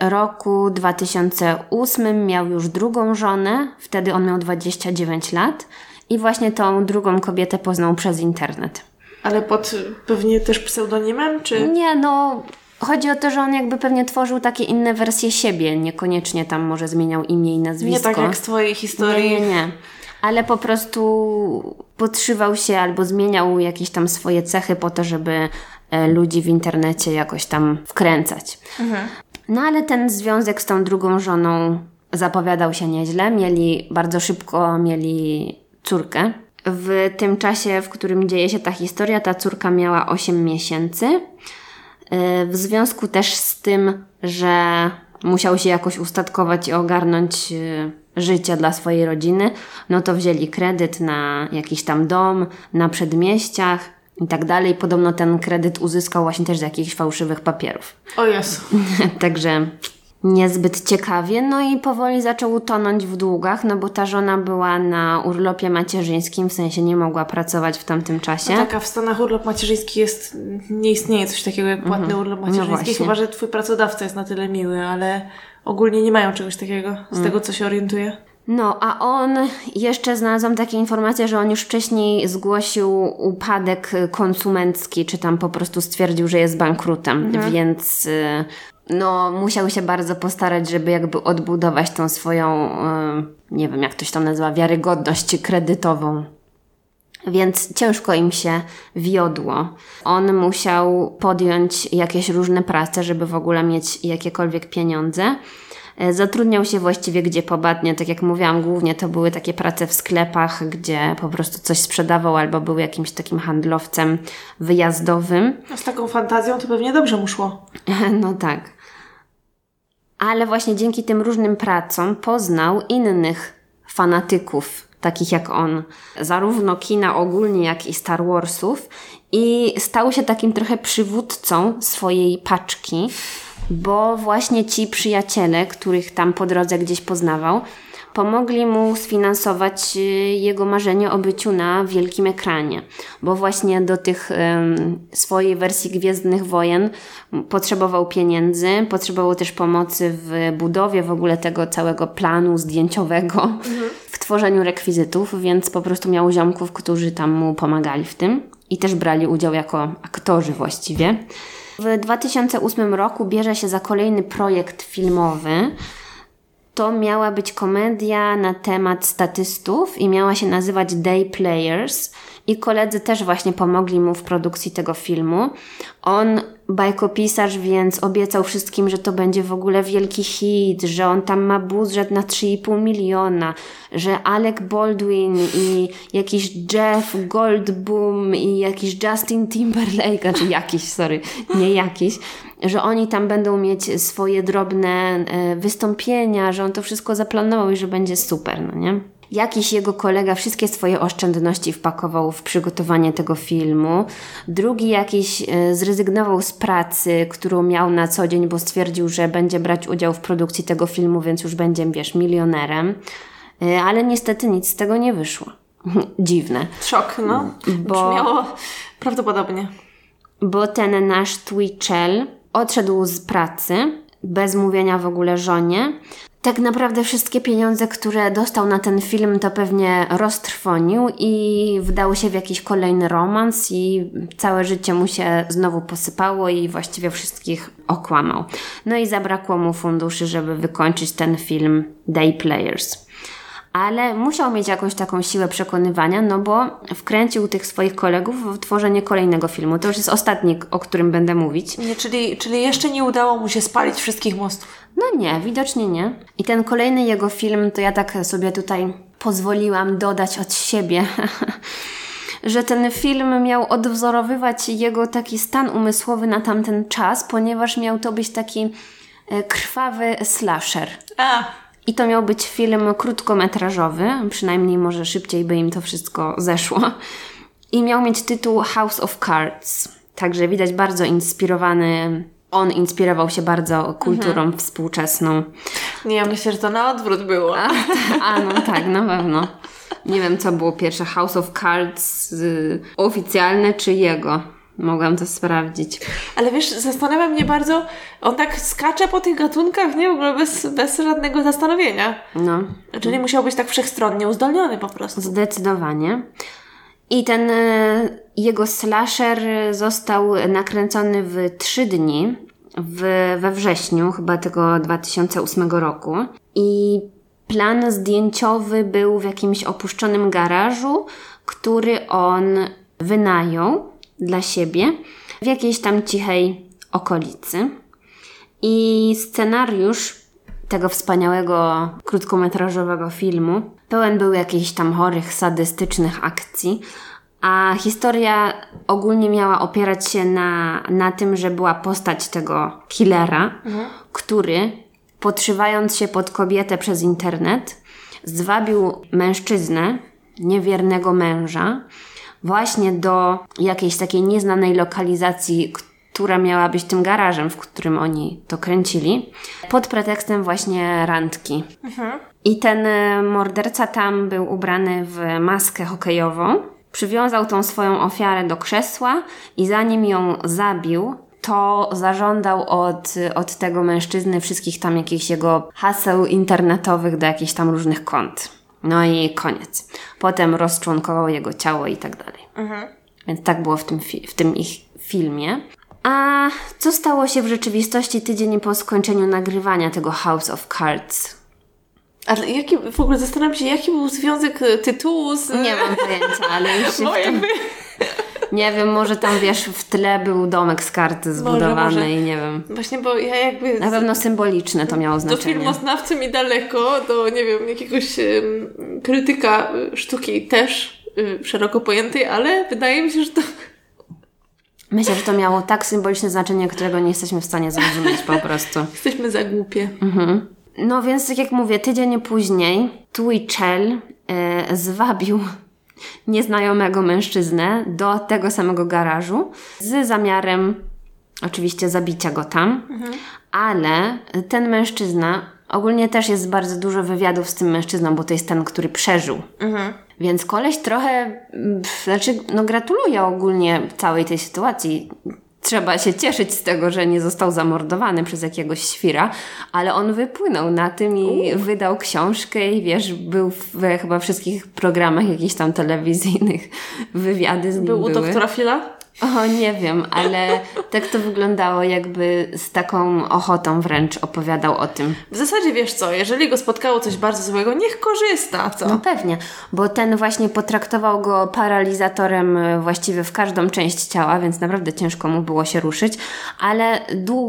roku 2008 miał już drugą żonę, wtedy on miał 29 lat. I właśnie tą drugą kobietę poznał przez internet. Ale pod pewnie też pseudonimem, czy? Nie, no. Chodzi o to, że on jakby pewnie tworzył takie inne wersje siebie, niekoniecznie tam może zmieniał imię i nazwisko. Nie tak jak z twojej historii. Nie, nie, nie. Ale po prostu podszywał się albo zmieniał jakieś tam swoje cechy po to, żeby e, ludzi w internecie jakoś tam wkręcać. Mhm. No ale ten związek z tą drugą żoną zapowiadał się nieźle. Mieli bardzo szybko mieli córkę. W tym czasie, w którym dzieje się ta historia, ta córka miała 8 miesięcy. E, w związku też z tym, że musiał się jakoś ustatkować i ogarnąć życie dla swojej rodziny, no to wzięli kredyt na jakiś tam dom, na przedmieściach i tak dalej. Podobno ten kredyt uzyskał właśnie też z jakichś fałszywych papierów. O Jezu. Także niezbyt ciekawie. No i powoli zaczął utonąć w długach, no bo ta żona była na urlopie macierzyńskim, w sensie nie mogła pracować w tamtym czasie. No tak, a w Stanach urlop macierzyński jest, nie istnieje coś takiego jak płatny urlop macierzyński, właśnie. chyba że twój pracodawca jest na tyle miły, ale ogólnie nie mają czegoś takiego, z tego co się orientuję. No, a on, jeszcze znalazłam takie informacje, że on już wcześniej zgłosił upadek konsumencki, czy tam po prostu stwierdził, że jest bankrutem, więc y, no, musiał się bardzo postarać, żeby jakby odbudować tą swoją, nie wiem jak to się tam nazywa, wiarygodność kredytową. Więc ciężko im się wiodło. On musiał podjąć jakieś różne prace, żeby w ogóle mieć jakiekolwiek pieniądze. E, Zatrudniał się właściwie gdzie pobadnie, tak jak mówiłam, głównie to były takie prace w sklepach, gdzie po prostu coś sprzedawał albo był jakimś takim handlowcem wyjazdowym. Z taką fantazją to pewnie dobrze mu szło. No tak. Ale właśnie dzięki tym różnym pracom poznał innych fanatyków, takich jak on, zarówno kina ogólnie, jak i Star Warsów, i stał się takim trochę przywódcą swojej paczki, bo właśnie ci przyjaciele, których tam po drodze gdzieś poznawał, pomogli mu sfinansować y, jego marzenie o byciu na wielkim ekranie, bo właśnie do tych swojej wersji Gwiezdnych Wojen potrzebował pieniędzy, potrzebował też pomocy w budowie w ogóle tego całego planu zdjęciowego, w tworzeniu rekwizytów, więc po prostu miał ziomków, którzy tam mu pomagali w tym i też brali udział jako aktorzy właściwie. W 2008 roku bierze się za kolejny projekt filmowy, to miała być komedia na temat statystów i miała się nazywać Day Players. I koledzy też właśnie pomogli mu w produkcji tego filmu. On bajkopisarz, więc obiecał wszystkim, że to będzie w ogóle wielki hit, że on tam ma budżet na 3,5 miliona, że Alec Baldwin i jakiś Jeff Goldblum i jakiś Justin Timberlake, znaczy jakiś, sorry, nie jakiś, że oni tam będą mieć swoje drobne e, wystąpienia, że on to wszystko zaplanował i że będzie super, no nie? Jakiś jego kolega wszystkie swoje oszczędności wpakował w przygotowanie tego filmu. Drugi jakiś e, zrezygnował z pracy, którą miał na co dzień, bo stwierdził, że będzie brać udział w produkcji tego filmu, więc już będzie, wiesz, milionerem. E, Ale niestety nic z tego nie wyszło. Dziwne. Szok, no. Bo- Brzmiało prawdopodobnie. bo ten nasz Twitchell odszedł z pracy. bez mówienia w ogóle żonie. Tak naprawdę wszystkie pieniądze, które dostał na ten film, to pewnie roztrwonił i wdał się w jakiś kolejny romans i całe życie mu się znowu posypało i właściwie wszystkich okłamał. No i zabrakło mu funduszy, żeby wykończyć ten film Day Players ale musiał mieć jakąś taką siłę przekonywania, no bo wkręcił tych swoich kolegów w tworzenie kolejnego filmu. To już jest ostatni, o którym będę mówić. Nie, czyli, czyli jeszcze nie udało mu się spalić wszystkich mostów. No nie, widocznie nie. I ten kolejny jego film, to ja tak sobie tutaj pozwoliłam dodać od siebie. że ten film miał odwzorowywać jego taki stan umysłowy na tamten czas, ponieważ miał to być taki e, krwawy slasher. A, i to miał być film krótkometrażowy, przynajmniej może szybciej by im to wszystko zeszło. I miał mieć tytuł House of Cards. Także widać bardzo inspirowany. On inspirował się bardzo kulturą mhm. współczesną. Nie, ja myślę, że to na odwrót było. A, a no tak, na pewno. Nie wiem, co było pierwsze, House of Cards y, oficjalne czy jego. Mogłam to sprawdzić. Ale wiesz, zastanawia mnie bardzo, on tak skacze po tych gatunkach, nie? W ogóle bez, bez żadnego zastanowienia. No. Czyli musiał być tak wszechstronnie uzdolniony po prostu. Zdecydowanie. I ten e, jego slasher został nakręcony w trzy dni w, we wrześniu chyba tego 2008 roku. I plan zdjęciowy był w jakimś opuszczonym garażu, który on wynajął dla siebie w jakiejś tam cichej okolicy. I scenariusz tego wspaniałego krótkometrażowego filmu pełen był jakichś tam chorych, sadystycznych akcji, a historia ogólnie miała opierać się na, na tym, że była postać tego killera, mhm. który podszywając się pod kobietę przez internet, zwabił mężczyznę, niewiernego męża, właśnie do jakiejś takiej nieznanej lokalizacji, która miała być tym garażem, w którym oni to kręcili, pod pretekstem właśnie randki. Mhm. I ten e, morderca tam był ubrany w maskę hokejową. Przywiązał tą swoją ofiarę do krzesła i zanim ją zabił, to zażądał od, od tego mężczyzny wszystkich tam jakichś jego haseł internetowych do jakichś tam różnych kont. No i koniec. Potem rozczłonkował jego ciało i tak dalej. Mhm. Więc tak było w tym, w tym ich filmie. A co stało się w rzeczywistości tydzień po skończeniu nagrywania tego House of Cards? Ale jaki, w ogóle zastanawiam się, jaki był związek e, tytułu z... Nie mam pojęcia, ale już się tym... Nie wiem, może tam wiesz, w tle był domek z karty zbudowany może, może. i nie wiem. Właśnie, bo ja jakby. Na pewno symboliczne to miało znaczenie. Do filmoznawcy mi daleko, do nie wiem, jakiegoś um, krytyka y, sztuki też um, szeroko pojętej, ale wydaje mi się, że to. Myślę, że to miało tak symboliczne znaczenie, którego nie jesteśmy w stanie zrozumieć po prostu. Jesteśmy za głupie. Mhm. No więc, tak jak mówię, tydzień później Twitchell e, zwabił nieznajomego mężczyznę do tego samego garażu z zamiarem oczywiście zabicia go tam, mhm. ale ten mężczyzna ogólnie też jest bardzo dużo wywiadów z tym mężczyzną, bo to jest ten, który przeżył. Mhm. Więc koleś trochę, znaczy, no gratuluję ogólnie całej tej sytuacji trzeba się cieszyć z tego, że nie został zamordowany przez jakiegoś świra, ale on wypłynął na tym i wydał książkę i wiesz, był we chyba wszystkich programach jakichś tam telewizyjnych wywiady z nim Był były. u doktora Fila? O, nie wiem, ale tak to wyglądało, jakby z taką ochotą wręcz opowiadał o tym. W zasadzie wiesz co, jeżeli go spotkało coś bardzo złego, niech korzysta, co? No pewnie, bo ten właśnie potraktował go paralizatorem e, właściwie w każdą część ciała, więc naprawdę ciężko mu było się ruszyć, ale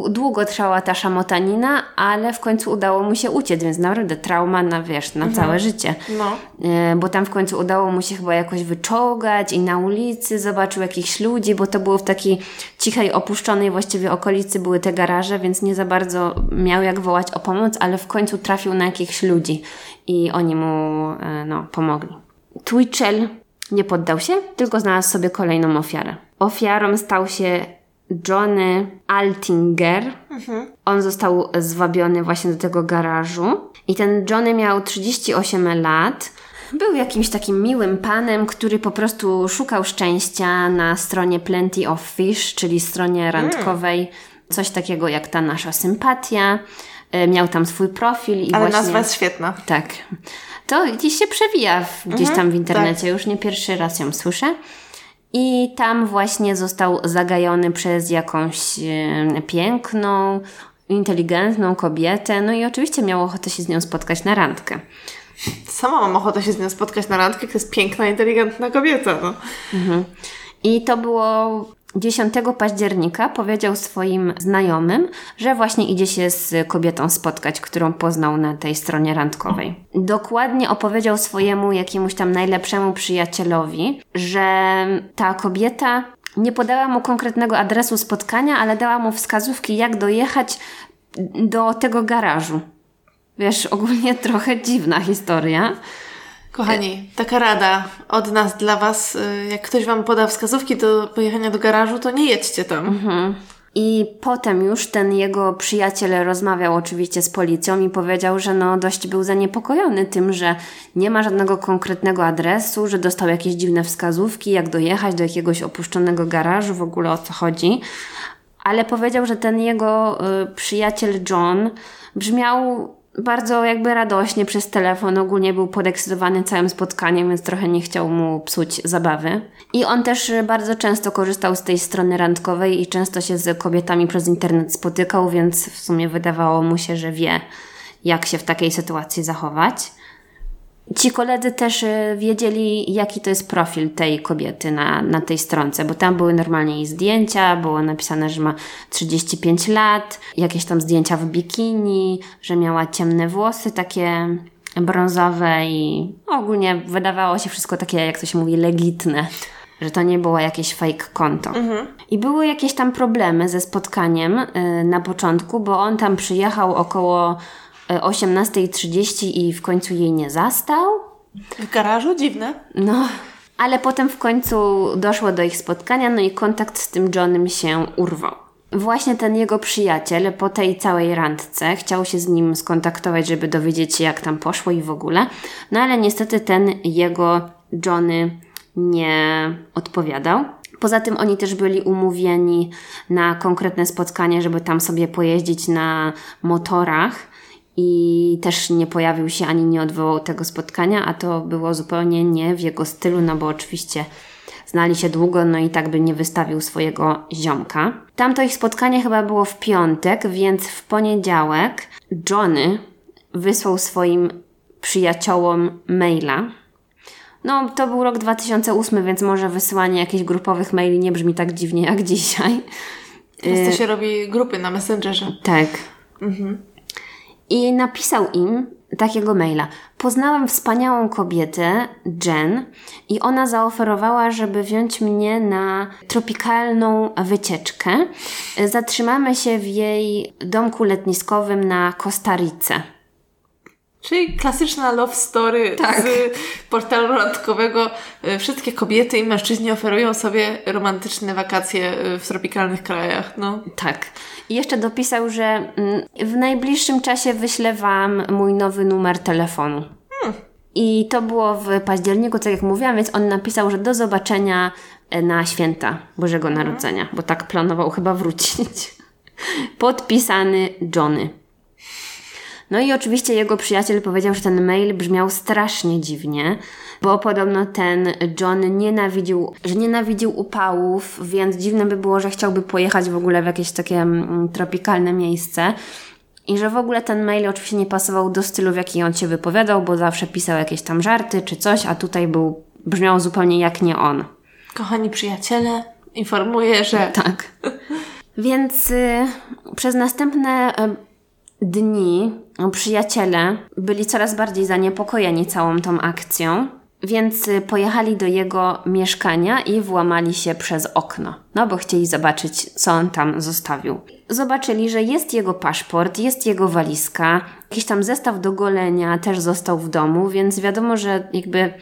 długo trwała ta szamotanina, ale w końcu udało mu się uciec, więc naprawdę trauma na, wiesz, na mhm. całe życie. No. E, bo tam w końcu udało mu się chyba jakoś wyczołgać i na ulicy zobaczył jakichś ludzi, bo to było w takiej cichej, opuszczonej właściwie okolicy były te garaże, więc nie za bardzo miał jak wołać o pomoc, ale w końcu trafił na jakichś ludzi i oni mu e, no, pomogli. Twitchell nie poddał się, tylko znalazł sobie kolejną ofiarę. Ofiarą stał się Johnny Altinger. Mhm. On został zwabiony właśnie do tego garażu. I ten Johnny miał 38 lat. Był jakimś takim miłym panem, który po prostu szukał szczęścia na stronie Plenty of Fish, czyli stronie randkowej coś takiego jak ta nasza sympatia. E, miał tam swój profil i Ale właśnie... nazwa jest świetna. Tak. To gdzieś się przewija w, gdzieś Mhm, tam w internecie, tak. już nie pierwszy raz ją słyszę. I tam właśnie został zagajony przez jakąś e, piękną, inteligentną kobietę. No i oczywiście miał ochotę się z nią spotkać na randkę. Sama mam ochotę się z nią spotkać na randkę, to jest piękna, inteligentna kobieta. No. I to było 10 października. Powiedział swoim znajomym, że właśnie idzie się z kobietą spotkać, którą poznał na tej stronie randkowej. Dokładnie opowiedział swojemu jakiemuś tam najlepszemu przyjacielowi, że ta kobieta nie podała mu konkretnego adresu spotkania, ale dała mu wskazówki, jak dojechać do tego garażu. Wiesz, ogólnie trochę dziwna historia. Kochani, taka rada od nas dla Was. Jak ktoś Wam poda wskazówki do pojechania do garażu, to nie jedźcie tam. I potem już ten jego przyjaciel rozmawiał oczywiście z policją i powiedział, że no dość był zaniepokojony tym, że nie ma żadnego konkretnego adresu, że dostał jakieś dziwne wskazówki, jak dojechać do jakiegoś opuszczonego garażu, w ogóle o co chodzi. Ale powiedział, że ten jego y, przyjaciel John brzmiał bardzo jakby radośnie przez telefon. Ogólnie był podekscytowany całym spotkaniem, więc trochę nie chciał mu psuć zabawy. I on też bardzo często korzystał z tej strony randkowej i często się z kobietami przez internet spotykał, więc w sumie wydawało mu się, że wie, jak się w takiej sytuacji zachować. Ci koledzy też y, wiedzieli, jaki to jest profil tej kobiety na, na tej stronce, bo tam były normalnie jej zdjęcia, było napisane, że ma 35 lat, jakieś tam zdjęcia w bikini, że miała ciemne włosy takie brązowe i ogólnie wydawało się wszystko takie, jak to się mówi, legitne. Że to nie było jakieś fake konto. I były jakieś tam problemy ze spotkaniem y, na początku, bo on tam przyjechał około 18.30 i w końcu jej nie zastał. W garażu? Dziwne. No, ale potem w końcu doszło do ich spotkania, no i kontakt z tym Johnem się urwał. Właśnie ten jego przyjaciel po tej całej randce chciał się z nim skontaktować, żeby dowiedzieć się, jak tam poszło i w ogóle. No ale niestety ten jego Johnny nie odpowiadał. Poza tym oni też byli umówieni na konkretne spotkanie, żeby tam sobie pojeździć na motorach i też nie pojawił się ani nie odwołał tego spotkania, a to było zupełnie nie w jego stylu, no bo oczywiście znali się długo, no i tak by nie wystawił swojego ziomka. Tamto ich spotkanie chyba było w piątek, więc w poniedziałek Johnny wysłał swoim przyjaciołom maila. No, to był rok 2008, więc może wysyłanie jakichś grupowych maili nie brzmi tak dziwnie jak dzisiaj. Teraz to się robi grupy na Messengerze. Tak. I napisał im takiego maila. Poznałem wspaniałą kobietę, Jen, i ona zaoferowała, żeby wziąć mnie na tropikalną wycieczkę. Zatrzymamy się w jej domku letniskowym na Kostarice. Czyli klasyczna love story Tak. z portalu randkowego. Y, Wszystkie kobiety i mężczyźni oferują sobie romantyczne wakacje y, w tropikalnych krajach. No. Tak. I jeszcze dopisał, że mm, w najbliższym czasie wyślę Wam mój nowy numer telefonu. I to było w październiku, tak jak mówiłam, więc on napisał, że do zobaczenia e, na święta Bożego Narodzenia, bo tak planował chyba wrócić. Podpisany Johnny. No i oczywiście jego przyjaciel powiedział, że ten mail brzmiał strasznie dziwnie, bo podobno ten John nienawidził, że nienawidził upałów, więc dziwne by było, że chciałby pojechać w ogóle w jakieś takie mm, tropikalne miejsce. I że w ogóle ten mail oczywiście nie pasował do stylu, w jaki on się wypowiadał, bo zawsze pisał jakieś tam żarty czy coś, a tutaj był, brzmiał zupełnie jak nie on. Kochani przyjaciele, informuję, że Tak. Więc y, przez następne y, dni przyjaciele byli coraz bardziej zaniepokojeni całą tą akcją, więc y, pojechali do jego mieszkania i włamali się przez okno. No bo chcieli zobaczyć, co on tam zostawił. Zobaczyli, że jest jego paszport, jest jego walizka, jakiś tam zestaw do golenia też został w domu, więc wiadomo, że jakby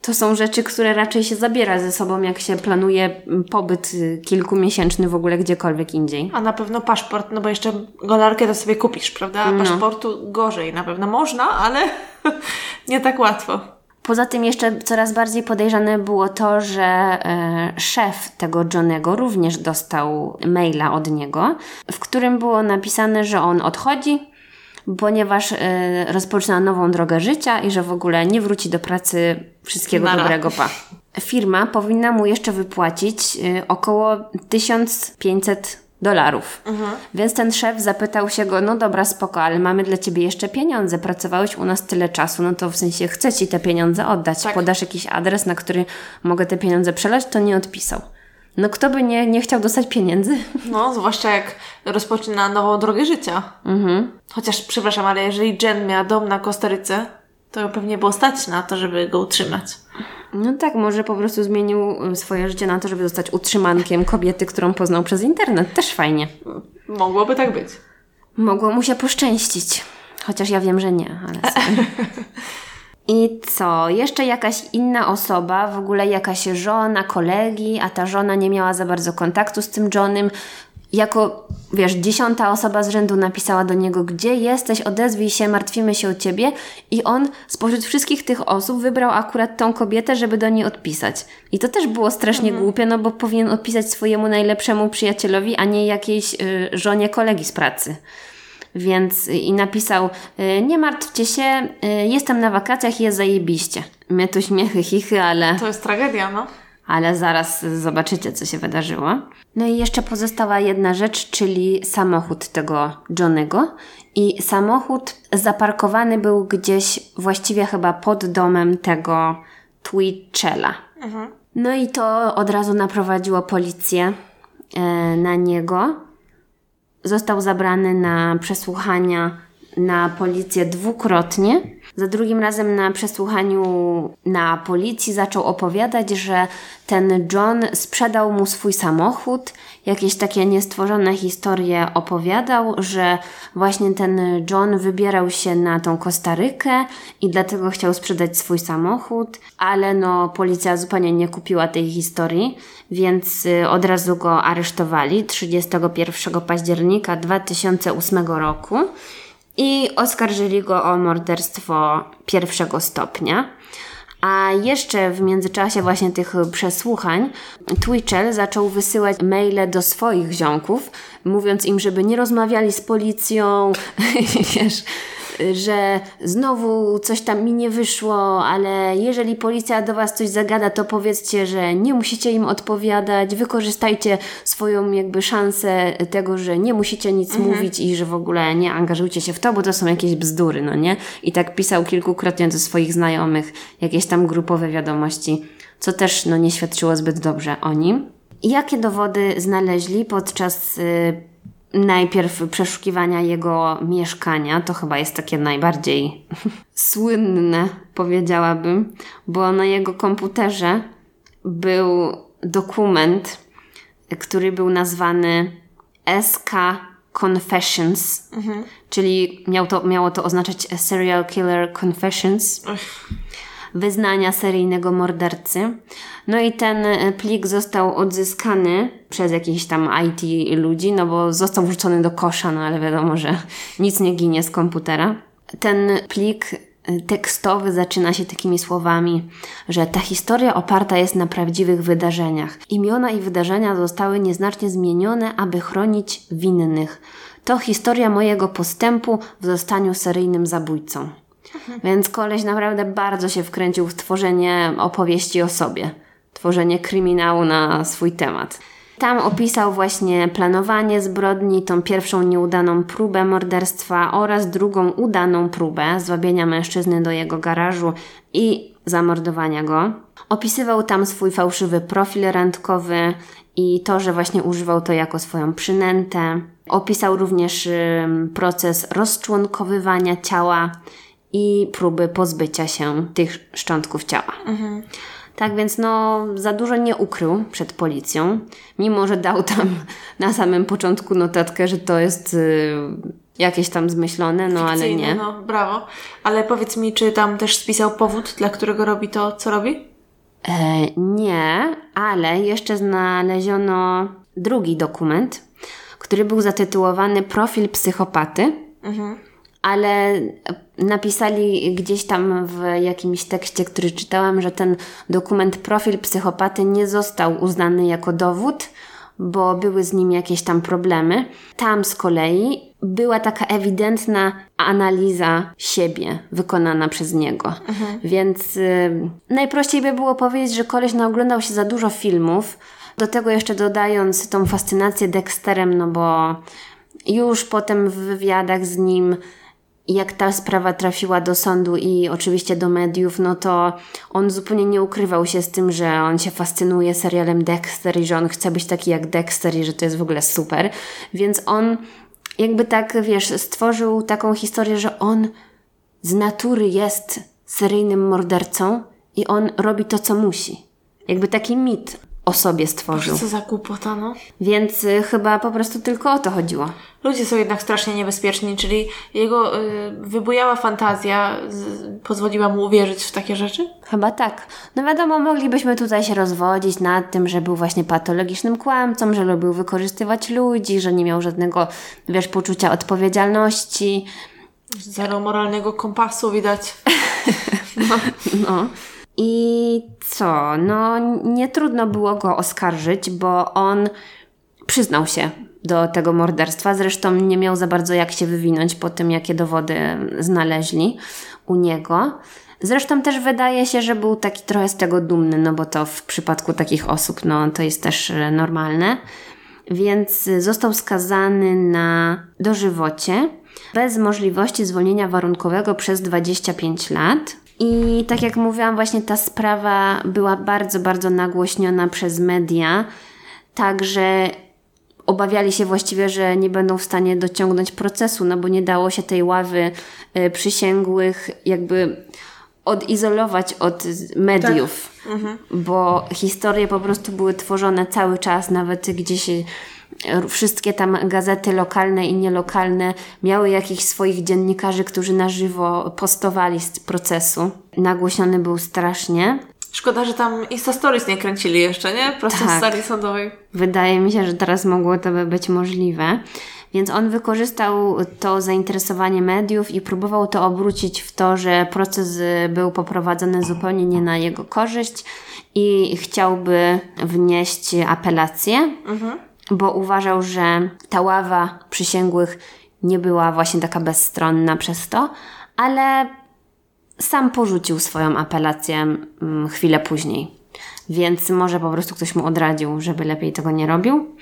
to są rzeczy, które raczej się zabiera ze sobą, jak się planuje mm, pobyt y, kilkumiesięczny w ogóle gdziekolwiek indziej. A na pewno paszport, no bo jeszcze golarkę to sobie kupisz, prawda? A No. paszportu gorzej na pewno można, ale nie tak łatwo. Poza tym jeszcze coraz bardziej podejrzane było to, że e, szef tego Johnego również dostał maila od niego, w którym było napisane, że on odchodzi, ponieważ e, rozpoczyna nową drogę życia i że w ogóle nie wróci do pracy. Wszystkiego dobrego, pa. Firma powinna mu jeszcze wypłacić e, około 1500 dolarów. Więc ten szef zapytał się go, no dobra, spoko, ale mamy dla ciebie jeszcze pieniądze. Pracowałeś u nas tyle czasu, no to w sensie chcę ci te pieniądze oddać. Tak. Podasz jakiś adres, na który mogę te pieniądze przelać, to nie odpisał. No kto by nie, nie chciał dostać pieniędzy? No, zwłaszcza jak rozpoczyna nową drogę życia. Mhm. Chociaż, przepraszam, ale jeżeli Jen miała dom na Kostaryce, to ją pewnie było stać na to, żeby go utrzymać. No tak, może po prostu zmienił y, swoje życie na to, żeby zostać utrzymankiem kobiety, którą poznał przez internet. Też fajnie. Mogłoby tak być. Mogło mu się poszczęścić. Chociaż ja wiem, że nie, ale. I co? Jeszcze jakaś inna osoba, w ogóle jakaś żona kolegi, a ta żona nie miała za bardzo kontaktu z tym Johnem. Jako, wiesz, dziesiąta osoba z rzędu napisała do niego, gdzie jesteś, odezwij się, martwimy się o ciebie. I on spośród wszystkich tych osób wybrał akurat tą kobietę, żeby do niej odpisać. I to też było strasznie głupie, no bo powinien odpisać swojemu najlepszemu przyjacielowi, a nie jakiejś y, żonie kolegi z pracy. Więc y, i napisał, y, nie martwcie się, y, jestem na wakacjach i jest zajebiście. My tu śmiechy, chichy, ale, To jest tragedia, no. ale zaraz zobaczycie, co się wydarzyło. No i jeszcze pozostała jedna rzecz, czyli samochód tego Johnego. I samochód zaparkowany był gdzieś właściwie chyba pod domem tego Twitchella. No i to od razu naprowadziło policję e, na niego został zabrany na przesłuchania na policję dwukrotnie. Za drugim razem na przesłuchaniu na policji zaczął opowiadać, że ten John sprzedał mu swój samochód, jakieś takie niestworzone historie opowiadał, że właśnie ten John wybierał się na tą Kostarykę i dlatego chciał sprzedać swój samochód, ale no policja zupełnie nie kupiła tej historii, więc y, od razu go aresztowali 31 października 2008 roku i oskarżyli go o morderstwo pierwszego stopnia. A jeszcze w międzyczasie właśnie tych przesłuchań Twitchell zaczął wysyłać maile do swoich ziomków, mówiąc im, żeby nie rozmawiali z policją, wiesz, że znowu coś tam mi nie wyszło, ale jeżeli policja do was coś zagada, to powiedzcie, że nie musicie im odpowiadać, wykorzystajcie swoją jakby szansę tego, że nie musicie nic mówić i że w ogóle nie angażujcie się w to, bo to są jakieś bzdury, no nie? I tak pisał kilkukrotnie do swoich znajomych jakieś tam grupowe wiadomości, co też no nie świadczyło zbyt dobrze o nim. Jakie dowody znaleźli podczas y, najpierw przeszukiwania jego mieszkania, to chyba jest takie najbardziej słynne, powiedziałabym, bo na jego komputerze był dokument, który był nazwany SK Confessions, czyli miał to, miało to oznaczać Serial Killer Confessions wyznania seryjnego mordercy. No i ten e, plik został odzyskany przez jakichś tam IT ludzi, no bo został wrzucony do kosza, no ale wiadomo, że nic nie ginie z komputera. Ten plik e, tekstowy zaczyna się takimi słowami, że ta historia oparta jest na prawdziwych wydarzeniach. Imiona i wydarzenia zostały nieznacznie zmienione, aby chronić winnych. To historia mojego postępu w zostaniu seryjnym zabójcą. Więc koleś naprawdę bardzo się wkręcił w tworzenie opowieści o sobie, tworzenie kryminału na swój temat. Tam opisał właśnie planowanie zbrodni, tą pierwszą nieudaną próbę morderstwa oraz drugą udaną próbę zwabienia mężczyzny do jego garażu i zamordowania go. Opisywał tam swój fałszywy profil randkowy i to, że właśnie używał to jako swoją przynętę. Opisał również proces rozczłonkowywania ciała i próby pozbycia się tych szczątków ciała. Tak więc no, za dużo nie ukrył przed policją, mimo że dał tam na samym początku notatkę, że to jest y, jakieś tam zmyślone, no ale Fikcyjne, nie. No, brawo. Ale powiedz mi, czy tam też spisał powód, dla którego robi to, co robi? E, nie, ale jeszcze znaleziono drugi dokument, który był zatytułowany Profil psychopaty. Ale napisali gdzieś tam w jakimś tekście, który czytałam, że ten dokument profil psychopaty nie został uznany jako dowód, bo były z nim jakieś tam problemy. Tam z kolei była taka ewidentna analiza siebie wykonana przez niego. Mhm. Więc y, najprościej by było powiedzieć, że koleś naoglądał się za dużo filmów, do tego jeszcze dodając tą fascynację Dexterem, no bo już potem w wywiadach z nim jak ta sprawa trafiła do sądu i oczywiście do mediów, no to on zupełnie nie ukrywał się z tym, że on się fascynuje serialem Dexter i że on chce być taki jak Dexter i że to jest w ogóle super. Więc on jakby tak, wiesz, stworzył taką historię, że on z natury jest seryjnym mordercą i on robi to, co musi. Jakby taki mit o sobie stworzył. Boże, co za głupota, no. Więc y, chyba po prostu tylko o to chodziło. Ludzie są jednak strasznie niebezpieczni, czyli jego y, wybujała fantazja z, pozwoliła mu uwierzyć w takie rzeczy? Chyba tak. No wiadomo, moglibyśmy tutaj się rozwodzić nad tym, że był właśnie patologicznym kłamcą, że lubił wykorzystywać ludzi, że nie miał żadnego, wiesz, poczucia odpowiedzialności. Zero moralnego kompasu widać. no. no. I co? No, nie trudno było go oskarżyć, bo on przyznał się do tego morderstwa. Zresztą nie miał za bardzo jak się wywinąć po tym, jakie dowody znaleźli u niego. Zresztą też wydaje się, że był taki trochę z tego dumny, no bo to w przypadku takich osób, no to jest też e, normalne. Więc został skazany na dożywocie bez możliwości zwolnienia warunkowego przez 25 lat. I tak jak mówiłam, właśnie ta sprawa była bardzo, bardzo nagłośniona przez media. Także obawiali się właściwie, że nie będą w stanie dociągnąć procesu, no bo nie dało się tej ławy y, przysięgłych jakby odizolować od mediów, tak. mhm. bo historie po prostu były tworzone cały czas, nawet gdzieś wszystkie tam gazety lokalne i nielokalne miały jakichś swoich dziennikarzy, którzy na żywo postowali z procesu. Nagłośniony był strasznie. Szkoda, że tam Insta Stories nie kręcili jeszcze, nie? Prosto tak. z sali sądowej. Wydaje mi się, że teraz mogło to by być możliwe. Więc on wykorzystał to zainteresowanie mediów i próbował to obrócić w to, że proces był poprowadzony zupełnie nie na jego korzyść i chciałby wnieść apelację. Mhm bo uważał, że ta ława przysięgłych nie była właśnie taka bezstronna przez to, ale sam porzucił swoją apelację mm, chwilę później. Więc może po prostu ktoś mu odradził, żeby lepiej tego nie robił.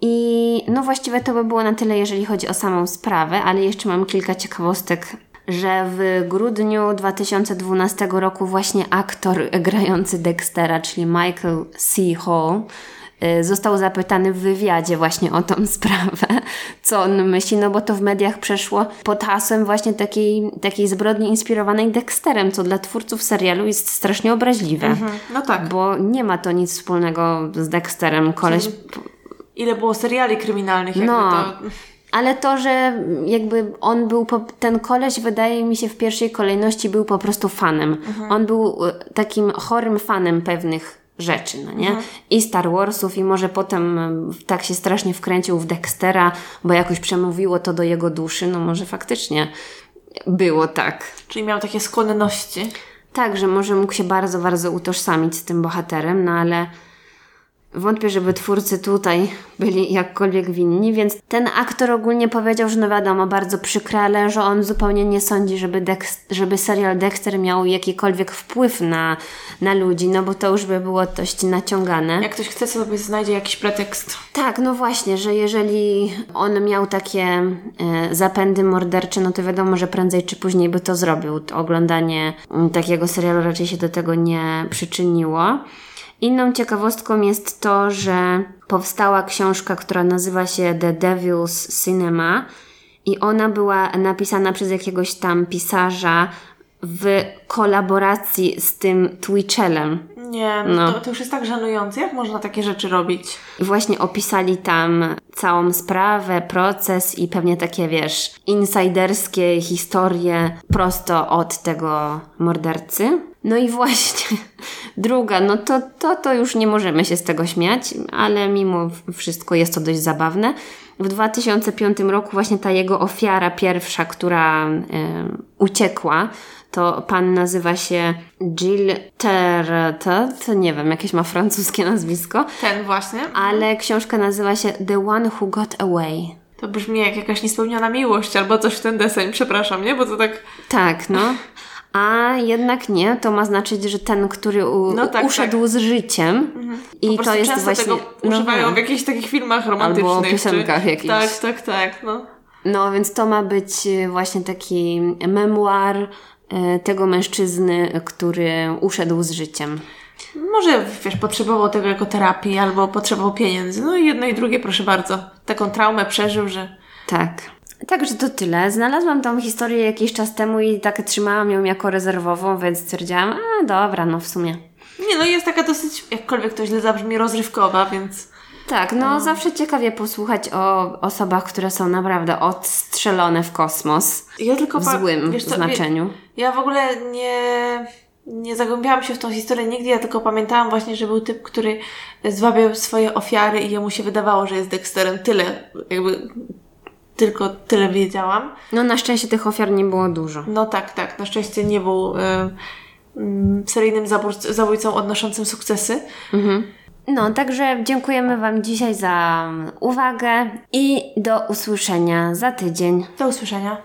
I no właściwie to by było na tyle, jeżeli chodzi o samą sprawę, ale jeszcze mam kilka ciekawostek, że w grudniu 2012 roku właśnie aktor grający Dextera, czyli Michael C. Hall, został zapytany w wywiadzie właśnie o tą sprawę, co on myśli, no bo to w mediach przeszło pod hasłem właśnie takiej, takiej zbrodni inspirowanej Dexterem, co dla twórców serialu jest strasznie obraźliwe. Mhm, no tak. Bo nie ma to nic wspólnego z Dexterem. Koleś... Ile było seriali kryminalnych, jakby no. to... Ale to, że jakby on był, po, ten koleś wydaje mi się w pierwszej kolejności był po prostu fanem. Mhm. On był y, takim chorym fanem pewnych rzeczy, no nie? Mhm. I Star Warsów i może potem tak się strasznie wkręcił w Dextera, bo jakoś przemówiło to do jego duszy, no może faktycznie było tak. Czyli miał takie skłonności. Tak, że może mógł się bardzo, bardzo utożsamić z tym bohaterem, no ale Wątpię, żeby twórcy tutaj byli jakkolwiek winni, więc ten aktor ogólnie powiedział, że no wiadomo, bardzo przykre, ale że on zupełnie nie sądzi, żeby, Dex, żeby serial Dexter miał jakikolwiek wpływ na, na ludzi, no bo to już by było dość naciągane. Jak ktoś chce, sobie znajdzie jakiś pretekst. Tak, no właśnie, że jeżeli on miał takie e, zapędy mordercze, no to wiadomo, że prędzej czy później by to zrobił. To oglądanie m, takiego serialu raczej się do tego nie przyczyniło. Inną ciekawostką jest to, że powstała książka, która nazywa się The Devil's Cinema i ona była napisana przez jakiegoś tam pisarza w kolaboracji z tym Twitchelem. Nie, no. to, to, już jest tak żenujące. Jak można takie rzeczy robić? I właśnie opisali tam całą sprawę, proces i pewnie takie, wiesz, insiderskie historie prosto od tego mordercy. No i właśnie druga, no to, to, to już nie możemy się z tego śmiać, ale mimo wszystko jest to dość zabawne. W 2005 roku właśnie ta jego ofiara pierwsza, która e, uciekła, to pan nazywa się Jill Terretot, nie wiem, jakieś ma francuskie nazwisko, Ten właśnie. ale książka nazywa się The One Who Got Away. To brzmi jak jakaś niespełniona miłość albo coś w ten deseń, przepraszam, nie? Bo to tak... Tak, no. A jednak nie, to ma znaczyć, że ten, który u, No tak, uszedł z życiem. I Po to jest często właśnie. tego używają no, w jakichś takich filmach romantycznych. Albo piosenkach czy... jakichś. Tak, tak, tak, no. no, więc to ma być y, właśnie taki memuar y, tego mężczyzny, który uszedł z życiem. Może, wiesz, potrzebował tego jako terapii albo potrzebował pieniędzy. No i jedno i drugie, proszę bardzo. Taką traumę przeżył, że... Tak. Także to tyle. Znalazłam tą historię jakiś czas temu i tak trzymałam ją jako rezerwową, więc stwierdziłam, a dobra, no w sumie. Nie no, jest taka dosyć, jakkolwiek to źle zabrzmi, rozrywkowa, więc... Tak, no zawsze ciekawie posłuchać o osobach, które są naprawdę odstrzelone w kosmos. Ja tylko W złym co, znaczeniu. Ja w ogóle nie, nie zagłębiałam się w tą historię nigdy, ja tylko pamiętałam właśnie, że był typ, który zwabiał swoje ofiary i jemu się wydawało, że jest Dexterem. Tyle, jakby tylko tyle wiedziałam. No na szczęście tych ofiar nie było dużo. No tak, tak, na szczęście nie był y, mm, seryjnym zabójc- zabójcą odnoszącym sukcesy. No, także dziękujemy Wam dzisiaj za uwagę i do usłyszenia za tydzień. Do usłyszenia.